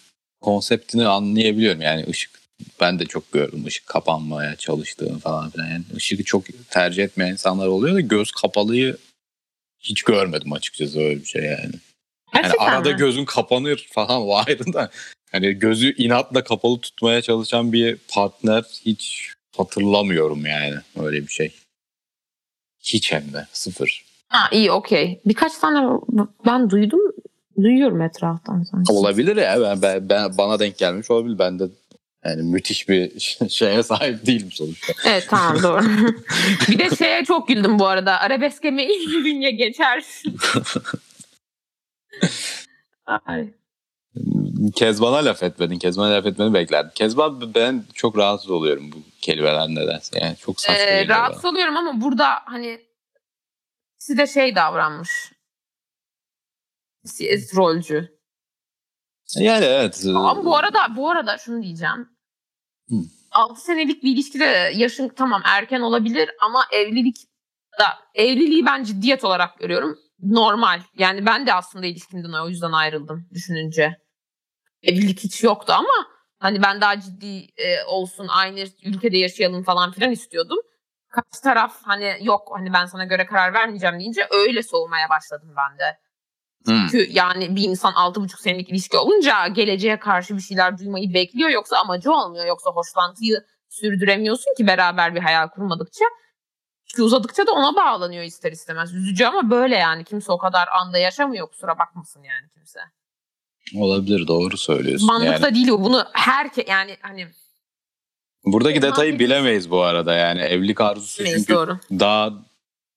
konseptini anlayabiliyorum. Yani ışık ben de çok gördüm ışık kapanmaya çalıştığını falan filan. Yani ışığı çok tercih etmeyen insanlar oluyor da göz kapalıyı hiç görmedim açıkçası öyle bir şey yani. yani arada mi? gözün kapanır falan vardı da hani gözü inatla kapalı tutmaya çalışan bir partner hiç hatırlamıyorum yani öyle bir şey. Hiç hem de sıfır. Ha iyi okey. Birkaç tane ben duydum duyuyorum etraftan sanki. Olabilir ya ben, ben, ben bana denk gelmiş olabilir. Ben de yani müthiş bir şeye sahip değilim sonuçta. Evet tamam doğru. bir de şeye çok güldüm bu arada. Arabeske mi ilk günye geçer. Ay. Kezban'a laf etmedin. Kezban'a laf etmeni beklerdim. Kezban ben çok rahatsız oluyorum bu kelimeden nedense. Yani çok saçma ee, Rahatsız bana. oluyorum ama burada hani size şey davranmış. Rolcü. Yani evet. Ama bu arada bu arada şunu diyeceğim. Hı. 6 senelik bir ilişkide yaşın tamam erken olabilir ama evlilik da evliliği ben ciddiyet olarak görüyorum. Normal. Yani ben de aslında ilişkimden o yüzden ayrıldım düşününce. Evlilik hiç yoktu ama hani ben daha ciddi e, olsun aynı ülkede yaşayalım falan filan istiyordum. Kaç taraf hani yok hani ben sana göre karar vermeyeceğim deyince öyle soğumaya başladım ben de. Çünkü hmm. yani bir insan altı buçuk senelik ilişki olunca geleceğe karşı bir şeyler duymayı bekliyor yoksa amacı olmuyor. Yoksa hoşlantıyı sürdüremiyorsun ki beraber bir hayal kurmadıkça. İşte uzadıkça da ona bağlanıyor ister istemez. Üzücü ama böyle yani kimse o kadar anda yaşamıyor kusura bakmasın yani kimse. Olabilir doğru söylüyorsun. Mantıkta yani. değil bu bunu herke yani hani Buradaki detayı bilemeyiz bu arada yani evlilik arzusu Bilemeyiz, çünkü doğru. daha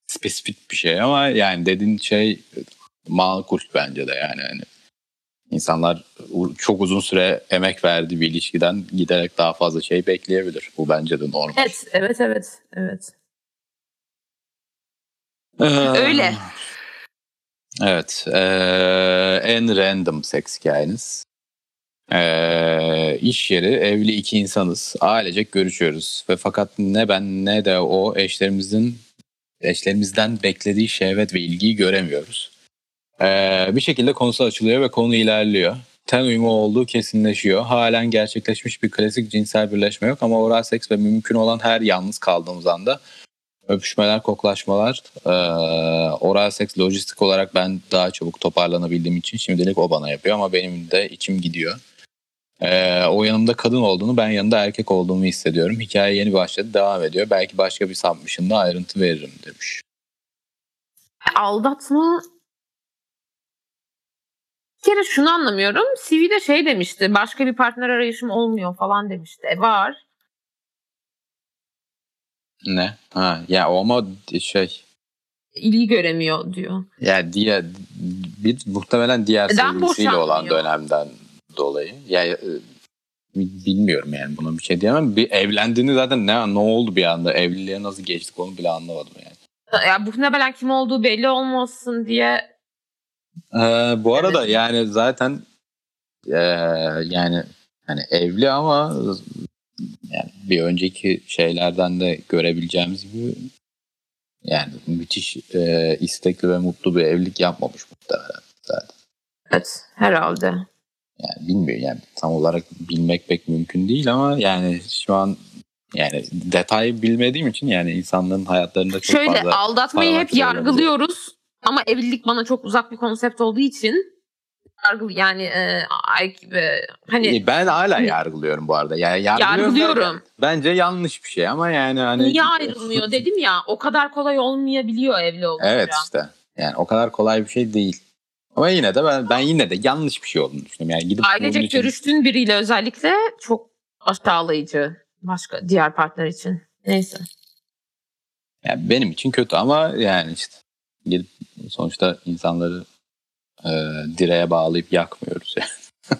spesifik bir şey ama yani dediğin şey makul bence de yani. yani insanlar çok uzun süre emek verdiği bir ilişkiden giderek daha fazla şey bekleyebilir. Bu bence de normal. Evet, evet, evet, evet. Ee, Öyle. Evet. E, en random seks hikayeniz. E, iş yeri evli iki insanız. Ailecek görüşüyoruz. Ve fakat ne ben ne de o eşlerimizin eşlerimizden beklediği şehvet ve ilgiyi göremiyoruz. Ee, bir şekilde konusu açılıyor ve konu ilerliyor. Ten uyumu olduğu kesinleşiyor. Halen gerçekleşmiş bir klasik cinsel birleşme yok ama oral seks ve mümkün olan her yalnız kaldığımız anda öpüşmeler, koklaşmalar, e, oral seks lojistik olarak ben daha çabuk toparlanabildiğim için şimdilik o bana yapıyor ama benim de içim gidiyor. E, o yanımda kadın olduğunu, ben yanında erkek olduğumu hissediyorum. Hikaye yeni başladı, devam ediyor. Belki başka bir submission'da ayrıntı veririm demiş. Aldatma bir kere şunu anlamıyorum. CV'de şey demişti. Başka bir partner arayışım olmuyor falan demişti. E var. Ne? Ha ya o ama şey ilgi göremiyor diyor. Ya diğer bir muhtemelen diğer Neden sevgilisiyle olan dönemden dolayı. Ya e, bilmiyorum yani buna bir şey diyemem. Bir evlendiğini zaten ne ne oldu bir anda evliliğe nasıl geçtik onu bile anlamadım yani. Ya muhtemelen kim olduğu belli olmasın diye ee, bu arada evet. yani zaten e, yani hani evli ama yani bir önceki şeylerden de görebileceğimiz gibi yani müthiş e, istekli ve mutlu bir evlilik yapmamış muhtemelen zaten. Evet herhalde. Yani bilmiyorum yani tam olarak bilmek pek mümkün değil ama yani şu an yani detayı bilmediğim için yani insanların hayatlarında çok Şöyle, fazla... Şöyle aldatmayı hep yargılıyoruz ama evlilik bana çok uzak bir konsept olduğu için yargı yani e, ay, e, hani ben hala hani, yargılıyorum bu arada. Yani yargılıyorum. yargılıyorum. Bence yanlış bir şey ama yani hani niye ayrılmıyor dedim ya. O kadar kolay olmayabiliyor evli olunca. Evet işte. Yani o kadar kolay bir şey değil. Ama yine de ben, ben yine de yanlış bir şey olduğunu düşünüyorum. Yani gidip Ailecek için... görüştüğün biriyle özellikle çok aşağılayıcı başka diğer partner için. Neyse. Yani benim için kötü ama yani işte gidip sonuçta insanları e, direğe bağlayıp yakmıyoruz yani.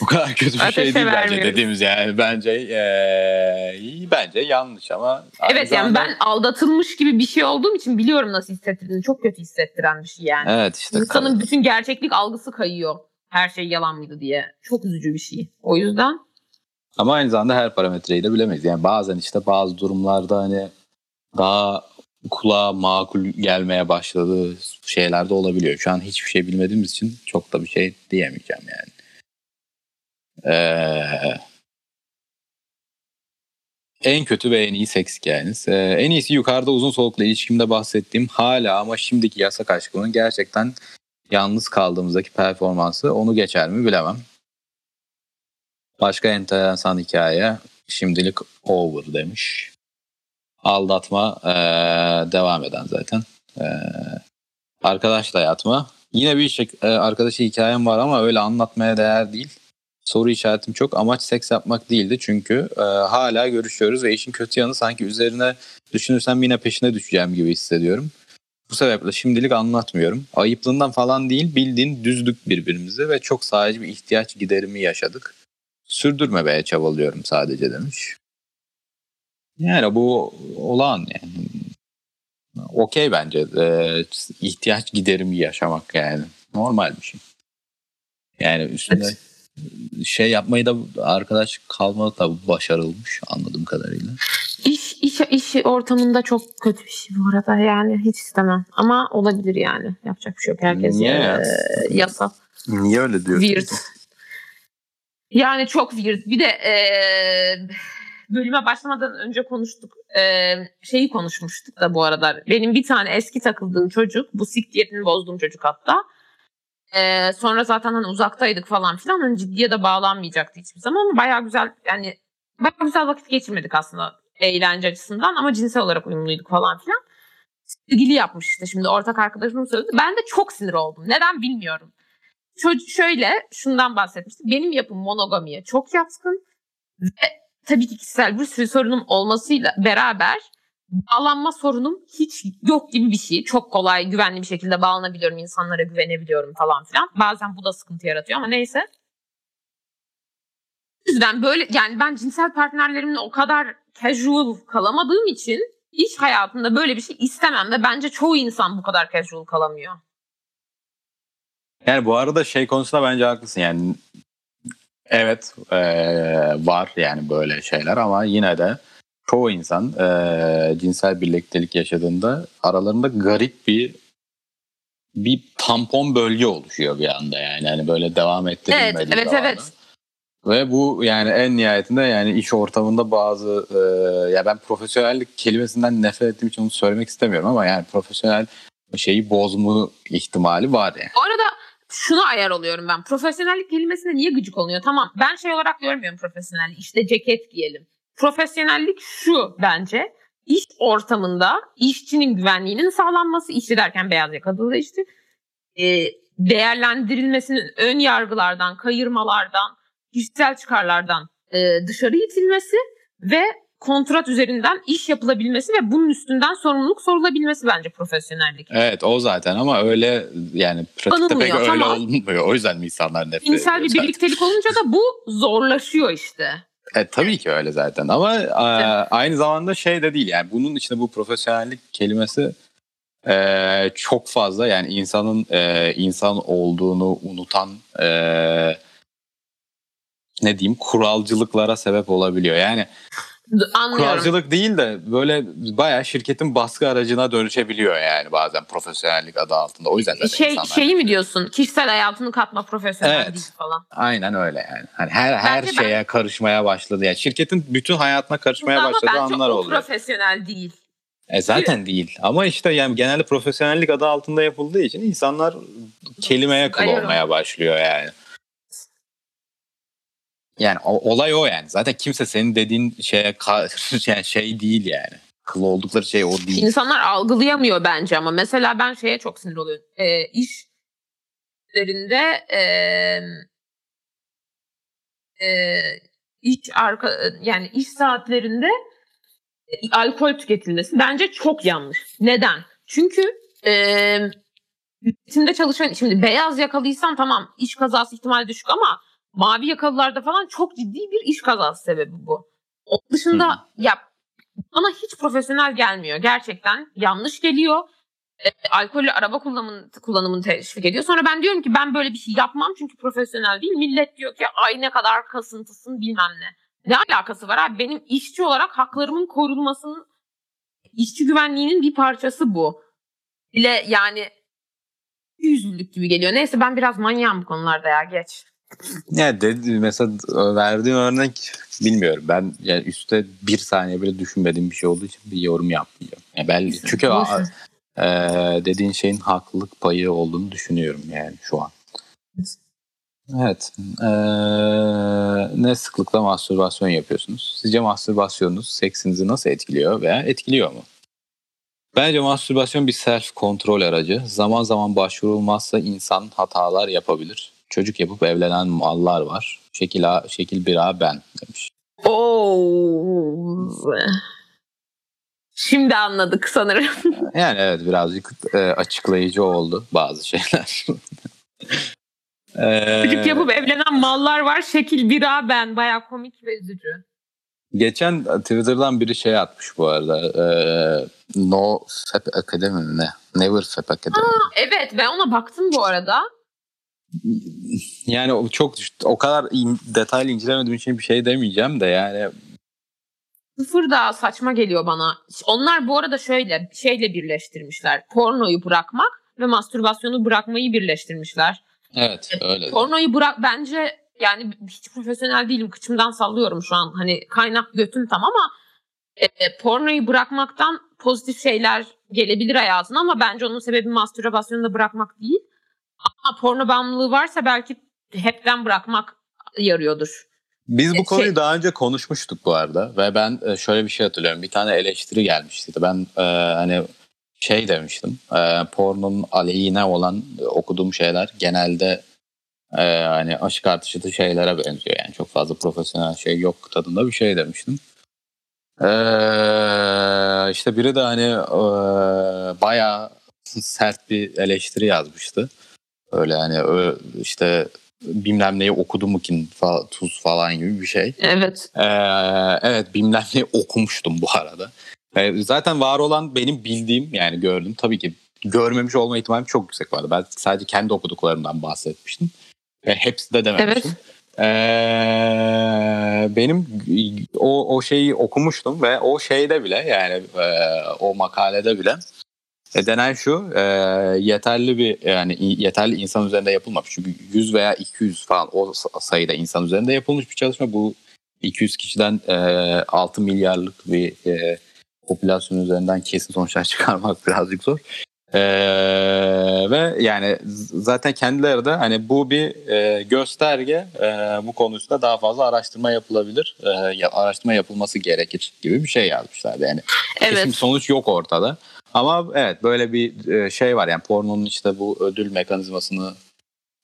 Bu kadar kötü bir şey Ateşe değil bence dediğimiz yani bence e, iyi bence yanlış ama Evet yani zamanda- ben aldatılmış gibi bir şey olduğum için biliyorum nasıl hissettirdiğini. Çok kötü hissettiren bir şey yani. Evet işte İnsanın bütün gerçeklik algısı kayıyor. Her şey yalan mıydı diye. Çok üzücü bir şey. O yüzden Ama aynı zamanda her parametreyi de bilemeyiz. Yani bazen işte bazı durumlarda hani daha kulağa makul gelmeye başladığı şeyler de olabiliyor. Şu an hiçbir şey bilmediğimiz için çok da bir şey diyemeyeceğim yani. Ee, en kötü ve en iyi seks hikayeniz. Ee, en iyisi yukarıda uzun soluklu ilişkimde bahsettiğim hala ama şimdiki yasak aşkımın gerçekten yalnız kaldığımızdaki performansı onu geçer mi bilemem. Başka enteresan hikaye şimdilik over demiş. Aldatma eee, devam eden zaten. Eee, arkadaşla yatma. Yine bir şey, eee, arkadaşı hikayem var ama öyle anlatmaya değer değil. Soru işaretim çok. Amaç seks yapmak değildi çünkü eee, hala görüşüyoruz ve işin kötü yanı sanki üzerine düşünürsem yine peşine düşeceğim gibi hissediyorum. Bu sebeple şimdilik anlatmıyorum. Ayıplığından falan değil bildiğin düzdük birbirimizi ve çok sadece bir ihtiyaç giderimi yaşadık sürdürmemeye çabalıyorum sadece demiş. Yani bu olağan yani. Okey bence. Ee, ihtiyaç giderimi yaşamak yani. Normal bir şey. Yani üstüne Evet. şey yapmayı da arkadaş kalma da başarılmış anladığım kadarıyla. iş, iş, iş ortamında çok kötü bir şey bu arada. Yani hiç istemem. Ama olabilir yani. Yapacak bir şey yok. Herkes Niye eee, ya? yasa. Niye öyle Weird. Yani çok weird. Bir de eee, bölüme başlamadan önce konuştuk. Eee, şeyi konuşmuştuk da bu arada. Benim bir tane eski takıldığım çocuk. Bu sik diyetini bozduğum çocuk hatta. Eee, sonra zaten hani uzaktaydık falan filan. Hani ciddiye de bağlanmayacaktı hiçbir zaman. Ama bayağı güzel yani bayağı güzel vakit geçirmedik aslında eğlence açısından. Ama cinsel olarak uyumluyduk falan filan. Sevgili yapmış işte şimdi ortak arkadaşım söyledi. Ben de çok sinir oldum. Neden bilmiyorum. Çocuk şöyle şundan bahsetmiştim. Benim yapım monogamiye çok yatkın ve tabii ki kişisel bir sürü sorunum olmasıyla beraber bağlanma sorunum hiç yok gibi bir şey. Çok kolay güvenli bir şekilde bağlanabiliyorum. insanlara güvenebiliyorum falan filan. Bazen bu da sıkıntı yaratıyor ama neyse. Yüzden böyle yani ben cinsel partnerlerimle o kadar casual kalamadığım için iş hayatında böyle bir şey istemem ve bence çoğu insan bu kadar casual kalamıyor. Yani bu arada şey konusunda bence haklısın yani evet eee, var yani böyle şeyler ama yine de çoğu insan eee, cinsel birliktelik yaşadığında aralarında garip bir bir tampon bölge oluşuyor bir anda yani hani böyle devam ettirilmediği Evet, evet, evet. Ve bu yani en nihayetinde yani iş ortamında bazı eee, ya ben profesyonellik kelimesinden nefret ettiğim için onu söylemek istemiyorum ama yani profesyonel şeyi bozma ihtimali var yani. Bu arada şuna ayar oluyorum ben. Profesyonellik kelimesine niye gıcık oluyor? Tamam ben şey olarak görmüyorum profesyonellik. İşte ceket giyelim. Profesyonellik şu bence. İş ortamında işçinin güvenliğinin sağlanması, işçi derken beyaz yakalı da işte e, değerlendirilmesinin ön yargılardan, kayırmalardan, kişisel çıkarlardan e, dışarı itilmesi ve kontrat üzerinden iş yapılabilmesi ve bunun üstünden sorumluluk sorulabilmesi bence profesyonellik. Evet o zaten ama öyle yani pratikte pek Anılmıyor, öyle tamam. olmuyor. O yüzden mi insanlar nefret Cinsel ediyor bir birliktelik olunca da bu zorlaşıyor işte. E, tabii ki öyle zaten ama e, aynı zamanda şey de değil yani bunun içinde bu profesyonellik kelimesi e, çok fazla yani insanın e, insan olduğunu unutan e, ne diyeyim kuralcılıklara sebep olabiliyor. Yani Anlıyorum. kuralcılık değil de böyle bayağı şirketin baskı aracına dönüşebiliyor yani bazen profesyonellik adı altında. O yüzden zaten Şey, insanlar şeyi mi diyorsun? Kişisel hayatını katma profesyonel Evet. değil falan. Aynen öyle yani. Hani her her Bence ben- şeye karışmaya başladı. Yani şirketin bütün hayatına karışmaya Ama başladığı anlar oluyor. profesyonel değil. E zaten değil. Ama işte yani genelde profesyonellik adı altında yapıldığı için insanlar kelimeye kıl olmaya başlıyor yani. Yani o- olay o yani. Zaten kimse senin dediğin şeye ka- yani şey değil yani. Kıl oldukları şey o değil. İnsanlar algılayamıyor bence ama mesela ben şeye çok sinir oluyorum. Ee, iş üzerinde e, e, iş arka yani iş saatlerinde e, alkol tüketilmesi bence çok yanlış. Neden? Çünkü e, üretimde çalışan şimdi beyaz yakalıysan tamam iş kazası ihtimali düşük ama mavi yakalılarda falan çok ciddi bir iş kazası sebebi bu. Onun dışında Hı. ya bana hiç profesyonel gelmiyor. Gerçekten yanlış geliyor. E, alkollü araba kullanımını, kullanımını teşvik ediyor. Sonra ben diyorum ki ben böyle bir şey yapmam çünkü profesyonel değil. Millet diyor ki ay ne kadar kasıntısın bilmem ne. Ne alakası var abi? Benim işçi olarak haklarımın korunmasının, işçi güvenliğinin bir parçası bu. Bile yani yüzlülük gibi geliyor. Neyse ben biraz manyağım bu konularda ya geç. Ya dedi mesela verdiğim örnek bilmiyorum. Ben yani üstte bir saniye bile düşünmediğim bir şey olduğu için bir yorum yapmayacağım. Yani ben çünkü e, dediğin şeyin haklılık payı olduğunu düşünüyorum yani şu an. Evet. Ee, ne sıklıkla mastürbasyon yapıyorsunuz? Sizce mastürbasyonunuz seksinizi nasıl etkiliyor veya etkiliyor mu? Bence mastürbasyon bir self kontrol aracı. Zaman zaman başvurulmazsa insan hatalar yapabilir. Çocuk yapıp evlenen mallar var. Şekil A, şekil 1A ben demiş. Oo. Şimdi anladık sanırım. Yani evet birazcık e, açıklayıcı oldu bazı şeyler. Ee, Çocuk yapıp evlenen mallar var. Şekil bira ben. Baya komik ve üzücü. Geçen Twitter'dan biri şey atmış bu arada. E, no Fap Academy ne? Never Fap Academy. Aa, evet ben ona baktım bu arada. Yani çok o kadar detaylı incelemediğim için bir şey demeyeceğim de yani sıfır daha saçma geliyor bana. Onlar bu arada şöyle şeyle birleştirmişler. Pornoyu bırakmak ve mastürbasyonu bırakmayı birleştirmişler. Evet öyle. Pornoyu bırak bence yani hiç profesyonel değilim kıçımdan sallıyorum şu an. Hani kaynak götüm tam ama e, pornoyu bırakmaktan pozitif şeyler gelebilir hayatına ama bence onun sebebi mastürbasyonu da bırakmak değil. Ama porno bağımlılığı varsa belki hepten bırakmak yarıyordur. Biz bu e, konuyu şey... daha önce konuşmuştuk bu arada ve ben e, şöyle bir şey hatırlıyorum. Bir tane eleştiri gelmişti. Ben e, hani şey demiştim. E, pornonun aleyhine olan okuduğum şeyler genelde e, hani aşk artışıtı şeylere benziyor. Yani çok fazla profesyonel şey yok tadında bir şey demiştim. E, işte biri de hani e, bayağı sert bir eleştiri yazmıştı. Öyle hani işte bilmem neyi okudu mu ki tuz falan gibi bir şey. Evet. Ee, evet bilmem neyi okumuştum bu arada. Ee, zaten var olan benim bildiğim yani gördüm. Tabii ki görmemiş olma ihtimalim çok yüksek vardı. Ben sadece kendi okuduklarımdan bahsetmiştim. Ve hepsi de dememiştim. Evet. Ee, benim o, o şeyi okumuştum ve o şeyde bile yani e, o makalede bile e, denen şu e, yeterli bir yani yeterli insan üzerinde yapılmamış. Çünkü 100 veya 200 falan o sayıda insan üzerinde yapılmış bir çalışma. Bu 200 kişiden e, 6 milyarlık bir e, popülasyon üzerinden kesin sonuçlar çıkarmak birazcık zor. Ee, ve yani zaten kendileri de hani bu bir e, gösterge e, bu konusunda daha fazla araştırma yapılabilir e, araştırma yapılması gerekir gibi bir şey yazmışlardı yani evet. kesin sonuç yok ortada ama evet böyle bir e, şey var yani pornonun işte bu ödül mekanizmasını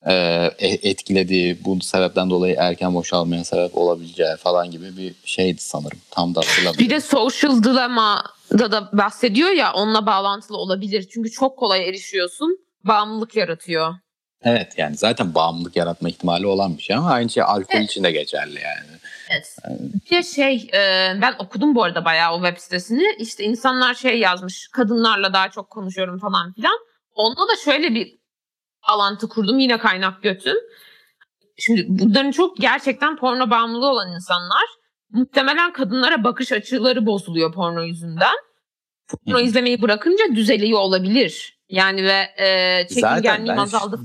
e, e, etkilediği bu sebepten dolayı erken boşalmaya sebep olabileceği falan gibi bir şeydi sanırım. Tam da hatırlamıyorum. Bir de social dilemma da da bahsediyor ya onunla bağlantılı olabilir. Çünkü çok kolay erişiyorsun. Bağımlılık yaratıyor. Evet yani zaten bağımlılık yaratma ihtimali olan bir şey ama aynı şey alkol evet. için de geçerli yani. Evet. Bir şey e, ben okudum bu arada bayağı o web sitesini. İşte insanlar şey yazmış kadınlarla daha çok konuşuyorum falan filan. Onunla da şöyle bir alantı kurdum yine kaynak götüm. Şimdi bunların çok gerçekten porno bağımlılığı olan insanlar muhtemelen kadınlara bakış açıları bozuluyor porno yüzünden. Porno izlemeyi bırakınca düzeliyor olabilir. Yani ve e, çekingenliğim azaldı.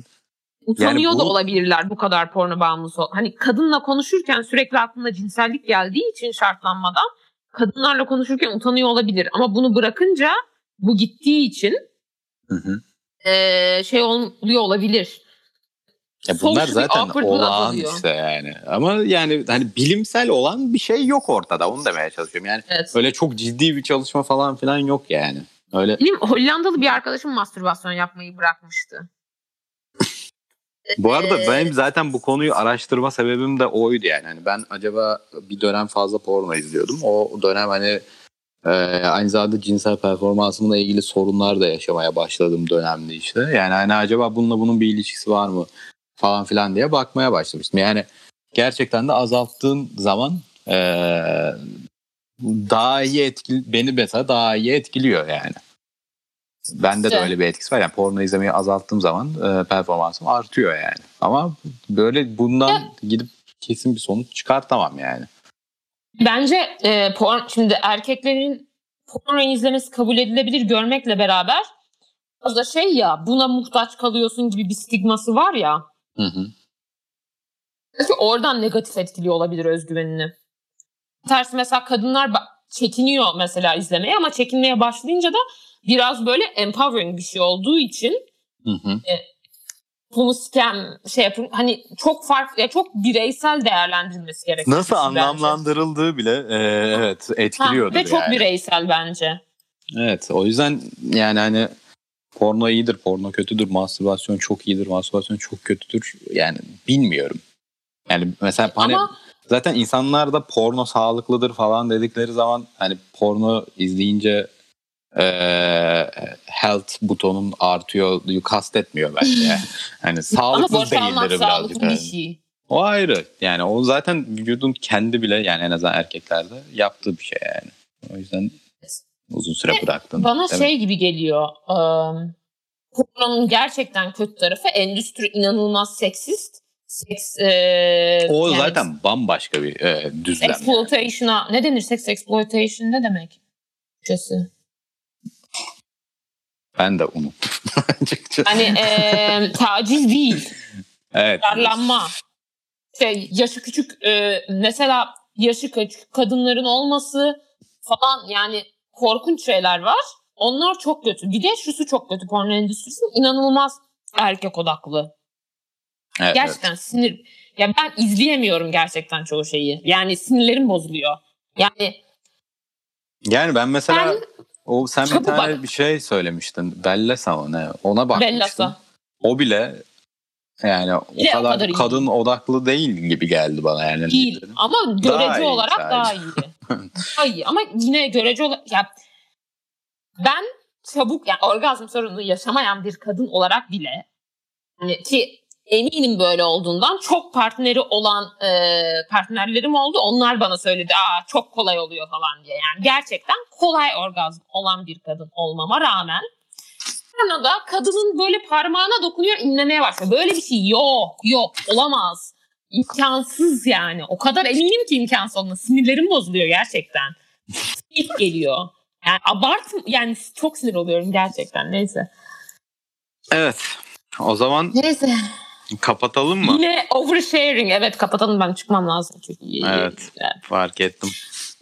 Utanıyor yani bu... da olabilirler bu kadar porno bağımlısı. Hani kadınla konuşurken sürekli aklına cinsellik geldiği için şartlanmadan kadınlarla konuşurken utanıyor olabilir. Ama bunu bırakınca bu gittiği için hı hı. E, şey oluyor olabilir. Ya bunlar zaten olağan işte yani. Ama yani hani bilimsel olan bir şey yok ortada. Onu demeye çalışıyorum. Yani evet. öyle çok ciddi bir çalışma falan filan yok yani. Öyle. Benim Hollandalı bir arkadaşım mastürbasyon yapmayı bırakmıştı. Bu arada ee, benim zaten bu konuyu araştırma sebebim de oydu yani. Hani ben acaba bir dönem fazla porno izliyordum. O dönem hani Ee, aynı zamanda cinsel performansımla ilgili sorunlar da yaşamaya başladığım dönemde işte. Yani hani acaba bununla bunun bir ilişkisi var mı falan filan diye bakmaya başlamıştım. Yani gerçekten de azalttığın zaman ee, daha iyi etkili beni mesela daha iyi etkiliyor yani. Bende de öyle bir etkisi var. Yani porno izlemeyi azalttığım zaman e, performansım artıyor yani. Ama böyle bundan ya. gidip kesin bir sonuç çıkartamam yani. Bence e, porn, şimdi erkeklerin porno izlemesi kabul edilebilir görmekle beraber az da şey ya buna muhtaç kalıyorsun gibi bir stigması var ya. Hı hı. Oradan negatif etkiliyor olabilir özgüvenini. Tersi mesela kadınlar çekiniyor mesela izlemeye ama çekinmeye başlayınca da biraz böyle empowering bir şey olduğu için hı hı. E, bunu scam şey yapın hani çok farklı ya çok bireysel değerlendirilmesi gerekiyor. Nasıl anlamlandırıldığı bence. bile e, evet etkiliyordur ha, Ve çok yani. bireysel bence. Evet o yüzden yani hani porno iyidir, porno kötüdür, mastürbasyon çok iyidir, mastürbasyon çok kötüdür. Yani bilmiyorum. Yani mesela hani Ama... zaten insanlar da porno sağlıklıdır falan dedikleri zaman hani porno izleyince e, health butonun artıyor kastetmiyor bence. hani sağlıklı değildir birazcık. Sağlıklı bir şey. O ayrı. Yani o zaten vücudun kendi bile yani en azından erkeklerde yaptığı bir şey yani. O yüzden uzun süre bıraktın. Bana şey mi? gibi geliyor. Um, pornonun gerçekten kötü tarafı endüstri inanılmaz seksist. Seks, e, o yani, zaten bambaşka bir e, düzlem. Exploitation'a ne denir? Sex exploitation ne demek? Türkçesi. Ben de unuttum Hani e, taciz değil. Evet. Darlanma. Şey, yaşı küçük e, mesela yaşı küçük kadınların olması falan yani korkunç şeyler var. Onlar çok kötü. Bir de şusu çok kötü porno endüstrisinin inanılmaz erkek odaklı. Evet, gerçekten evet. sinir. Ya ben izleyemiyorum gerçekten çoğu şeyi. Yani sinirlerim bozuluyor. Yani yani ben mesela ben, o sen bir tane bak. bir şey söylemiştin. Bellasa o ne? Ona bakmıştım. Bellasa. O bile yani o Bile kadar, kadar kadın odaklı değil gibi geldi bana yani. Değil ama görece daha olarak sadece. daha iyi. daha iyi ama yine görece olarak ya ben çabuk yani orgazm sorunu yaşamayan bir kadın olarak bile hani ki eminim böyle olduğundan çok partneri olan e, partnerlerim oldu. Onlar bana söyledi aa çok kolay oluyor falan diye. Yani gerçekten kolay orgazm olan bir kadın olmama rağmen sonra da kadının böyle parmağına dokunuyor inlemeye başlıyor. Böyle bir şey yok yok olamaz. İmkansız yani. O kadar eminim ki imkansız olduğuna. Sinirlerim bozuluyor gerçekten. İlk geliyor. Yani abart yani çok sinir oluyorum gerçekten neyse. Evet. O zaman Neyse. Kapatalım mı? Yine oversharing. Evet kapatalım ben çıkmam lazım çünkü. Evet yani. fark ettim.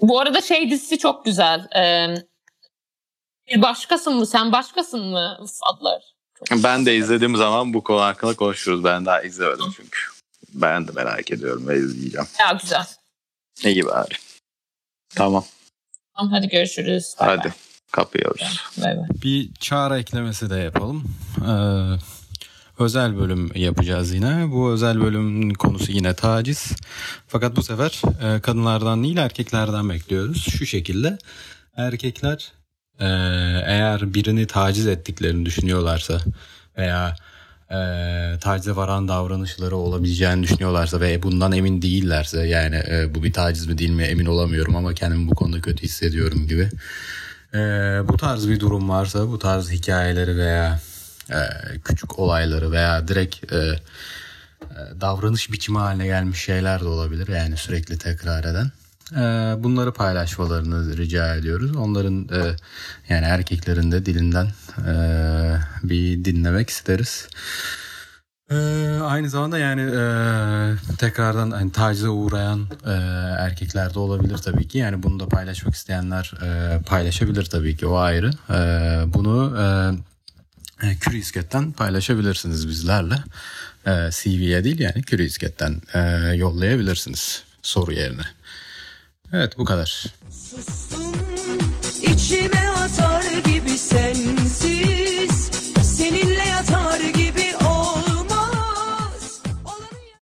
Bu arada şey dizisi çok güzel. Ee, bir başkasın mı sen başkasın mı adlar. ben de izlediğim zaman bu konu hakkında konuşuruz. Ben daha izlemedim çünkü. Ben de merak ediyorum ve izleyeceğim. Ya güzel. Gibi abi. Tamam. Tamam hadi görüşürüz. Bye hadi bye. kapıyoruz. Bye bye. Bir çağrı eklemesi de yapalım. Ee, özel bölüm yapacağız yine. Bu özel bölümün konusu yine taciz. Fakat bu sefer e, kadınlardan değil erkeklerden bekliyoruz. Şu şekilde erkekler e, eğer birini taciz ettiklerini düşünüyorlarsa veya e, tacize varan davranışları olabileceğini düşünüyorlarsa ve bundan emin değillerse yani e, bu bir taciz mi değil mi emin olamıyorum ama kendimi bu konuda kötü hissediyorum gibi. E, bu tarz bir durum varsa bu tarz hikayeleri veya e, küçük olayları veya direkt e, e, davranış biçimi haline gelmiş şeyler de olabilir. Yani sürekli tekrar eden. Bunları paylaşmalarını rica ediyoruz. Onların yani erkeklerin de dilinden bir dinlemek isteriz. Aynı zamanda yani tekrardan hani tacize uğrayan erkekler de olabilir tabii ki. Yani bunu da paylaşmak isteyenler paylaşabilir tabii ki o ayrı. E, bunu e, Curiousket'ten paylaşabilirsiniz bizlerle. E, CV'ye değil yani Curiousket'ten e, yollayabilirsiniz soru yerine. Evet bu kadar. Sustum, içime atar gibi sensiz